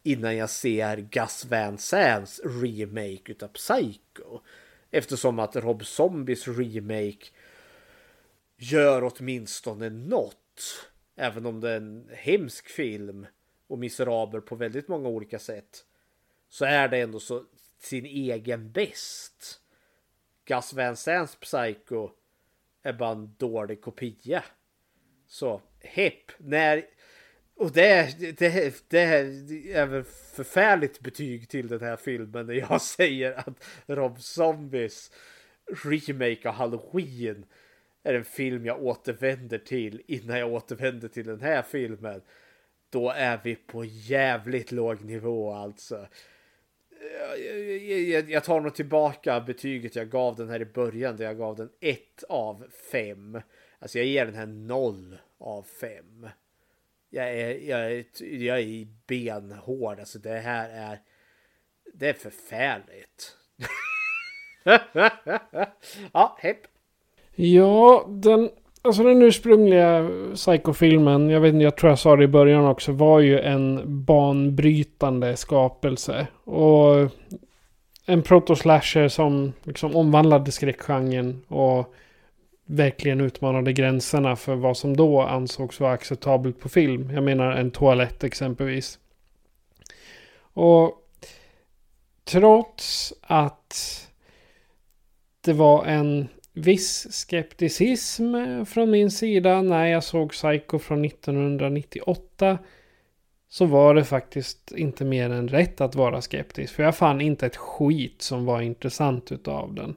innan jag ser Gus Van Sands remake utav Psycho. Eftersom att Rob Zombies remake gör åtminstone något. Även om det är en hemsk film och miserabel på väldigt många olika sätt. Så är det ändå så sin egen bäst. Gus Van Sants Psycho är bara en dålig kopia. Så hepp, när... Och det, det, det är väl förfärligt betyg till den här filmen när jag säger att Rob Zombies remake av Halloween är en film jag återvänder till innan jag återvänder till den här filmen. Då är vi på jävligt låg nivå alltså. Jag, jag, tar nog tillbaka betyget jag gav den här i början där jag gav den 1 av 5. Alltså jag ger den här 0 av 5. Jag är, jag, är, jag är benhård. Alltså det här är... Det är förfärligt. ja, hepp. Ja, den, alltså den ursprungliga Psycho-filmen, jag vet inte, jag tror jag sa det i början också, var ju en banbrytande skapelse. Och en proto-slasher som liksom omvandlade skräckgenren och verkligen utmanade gränserna för vad som då ansågs vara acceptabelt på film. Jag menar en toalett exempelvis. Och trots att det var en viss skepticism från min sida när jag såg Psycho från 1998 så var det faktiskt inte mer än rätt att vara skeptisk. För jag fann inte ett skit som var intressant utav den.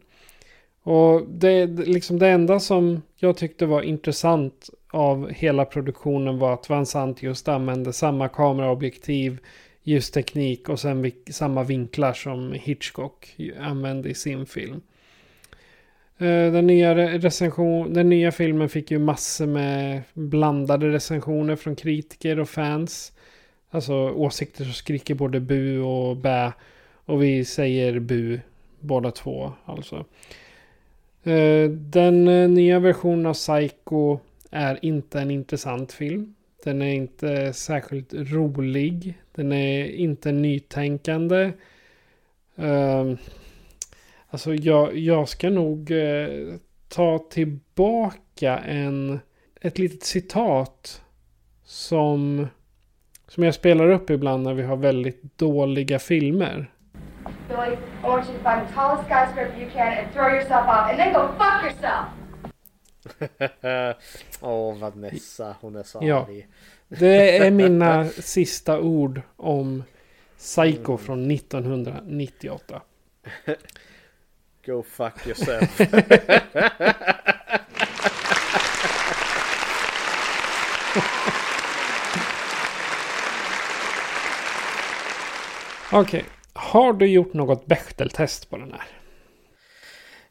Och det, liksom det enda som jag tyckte var intressant av hela produktionen var att Vansant just använde samma kameraobjektiv, ljusteknik och sen samma vinklar som Hitchcock använde i sin film. Eh, den nya, recension, den nya filmen fick ju massor med blandade recensioner från kritiker och fans. Alltså åsikter som skriker både bu och bä. Och vi säger bu båda två alltså. Eh, den eh, nya versionen av Psycho är inte en intressant film. Den är inte särskilt rolig. Den är inte nytänkande. Ehm, Alltså jag, jag ska nog eh, ta tillbaka en, ett litet citat som, som jag spelar upp ibland när vi har väldigt dåliga filmer. Billy, I want you to find the tallest skyscraper you can and throw yourself off and then go fuck yourself! Åh, oh, Vanessa, hon är så ja. arg. Det är mina sista ord om Psycho mm. från 1998. Go fuck yourself. Okej. Okay. Har du gjort något Bechteltest på den här?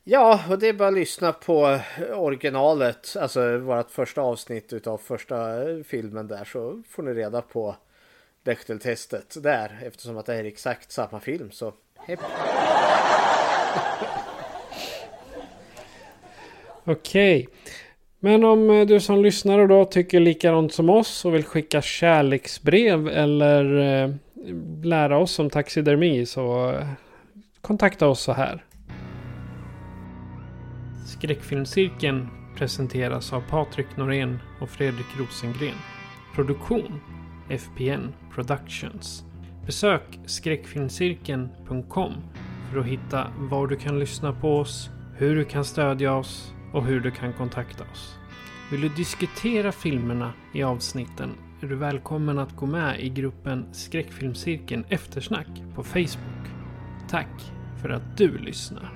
Ja, och det är bara att lyssna på originalet, alltså vårt första avsnitt utav första filmen där så får ni reda på Bechteltestet där eftersom att det är exakt samma film så hepp. Okej. Men om eh, du som lyssnar då tycker likadant som oss och vill skicka kärleksbrev eller eh, lära oss om taxidermi så eh, kontakta oss så här. Skräckfilmscirkeln presenteras av Patrik Norén och Fredrik Rosengren. Produktion FPN Productions. Besök skräckfilmscirkeln.com för att hitta var du kan lyssna på oss, hur du kan stödja oss och hur du kan kontakta oss. Vill du diskutera filmerna i avsnitten är du välkommen att gå med i gruppen Skräckfilmscirkeln Eftersnack på Facebook. Tack för att du lyssnar.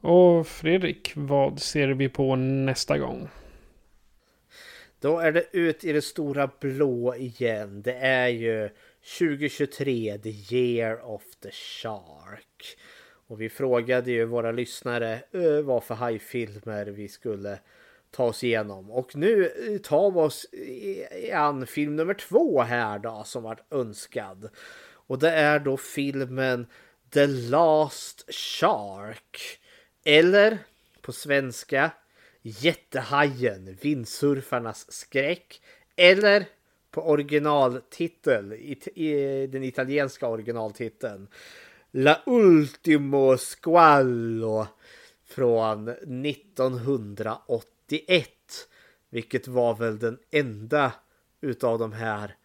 Och Fredrik, vad ser vi på nästa gång? Då är det ut i det stora blå igen. Det är ju 2023, the year of the shark. Och vi frågade ju våra lyssnare vad för hajfilmer vi skulle ta oss igenom. Och nu eh, tar vi oss an film nummer två här då som varit önskad. Och det är då filmen The Last Shark. Eller på svenska Jättehajen, vindsurfarnas skräck. Eller på originaltitel, i, i den italienska originaltiteln. La Ultimo Squallo från 1981. Vilket var väl den enda utav de här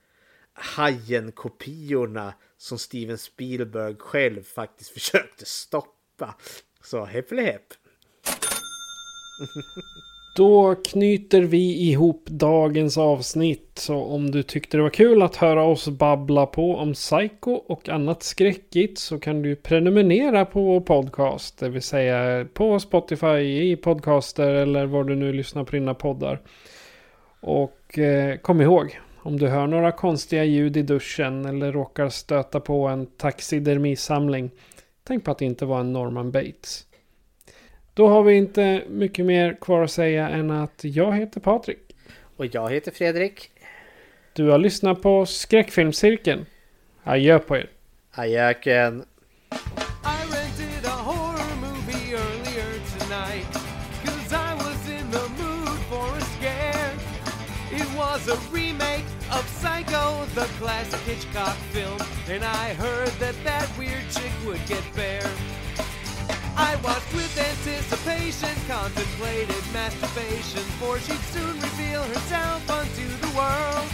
Hajen-kopiorna som Steven Spielberg själv faktiskt försökte stoppa. Så hepp hepp. Då knyter vi ihop dagens avsnitt. Så om du tyckte det var kul att höra oss babbla på om Psycho och annat skräckigt så kan du prenumerera på vår podcast. Det vill säga på Spotify, i podcaster eller var du nu lyssnar på dina poddar. Och eh, kom ihåg, om du hör några konstiga ljud i duschen eller råkar stöta på en taxidermisamling. Tänk på att det inte var en Norman Bates. Då har vi inte mycket mer kvar att säga än att jag heter Patrik. Och jag heter Fredrik. Du har lyssnat på Skräckfilmscirkeln. Adjö på er. Adjöken. Was a remake of Psycho, the classic Hitchcock film. And I heard that that weird chick would get bare. I watched with anticipation, contemplated masturbation, for she'd soon reveal herself unto the world.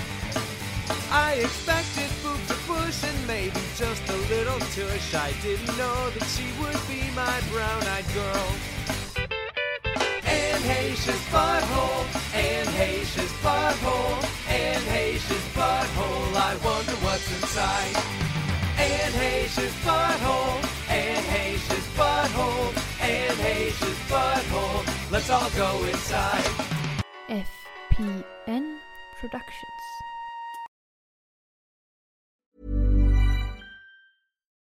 I expected boob to push and maybe just a little tush. I didn't know that she would be my brown-eyed girl. Anne Heche's butthole, Anne Heche's butthole, Anne Heche's butthole. I wonder what's inside. Anne Heche's butthole, butthole, Anne Heche's butthole. Let's all go inside. FPN Productions.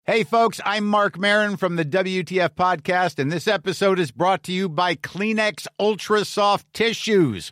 Hey, folks, I'm Mark Marin from the WTF Podcast, and this episode is brought to you by Kleenex Ultra Soft Tissues,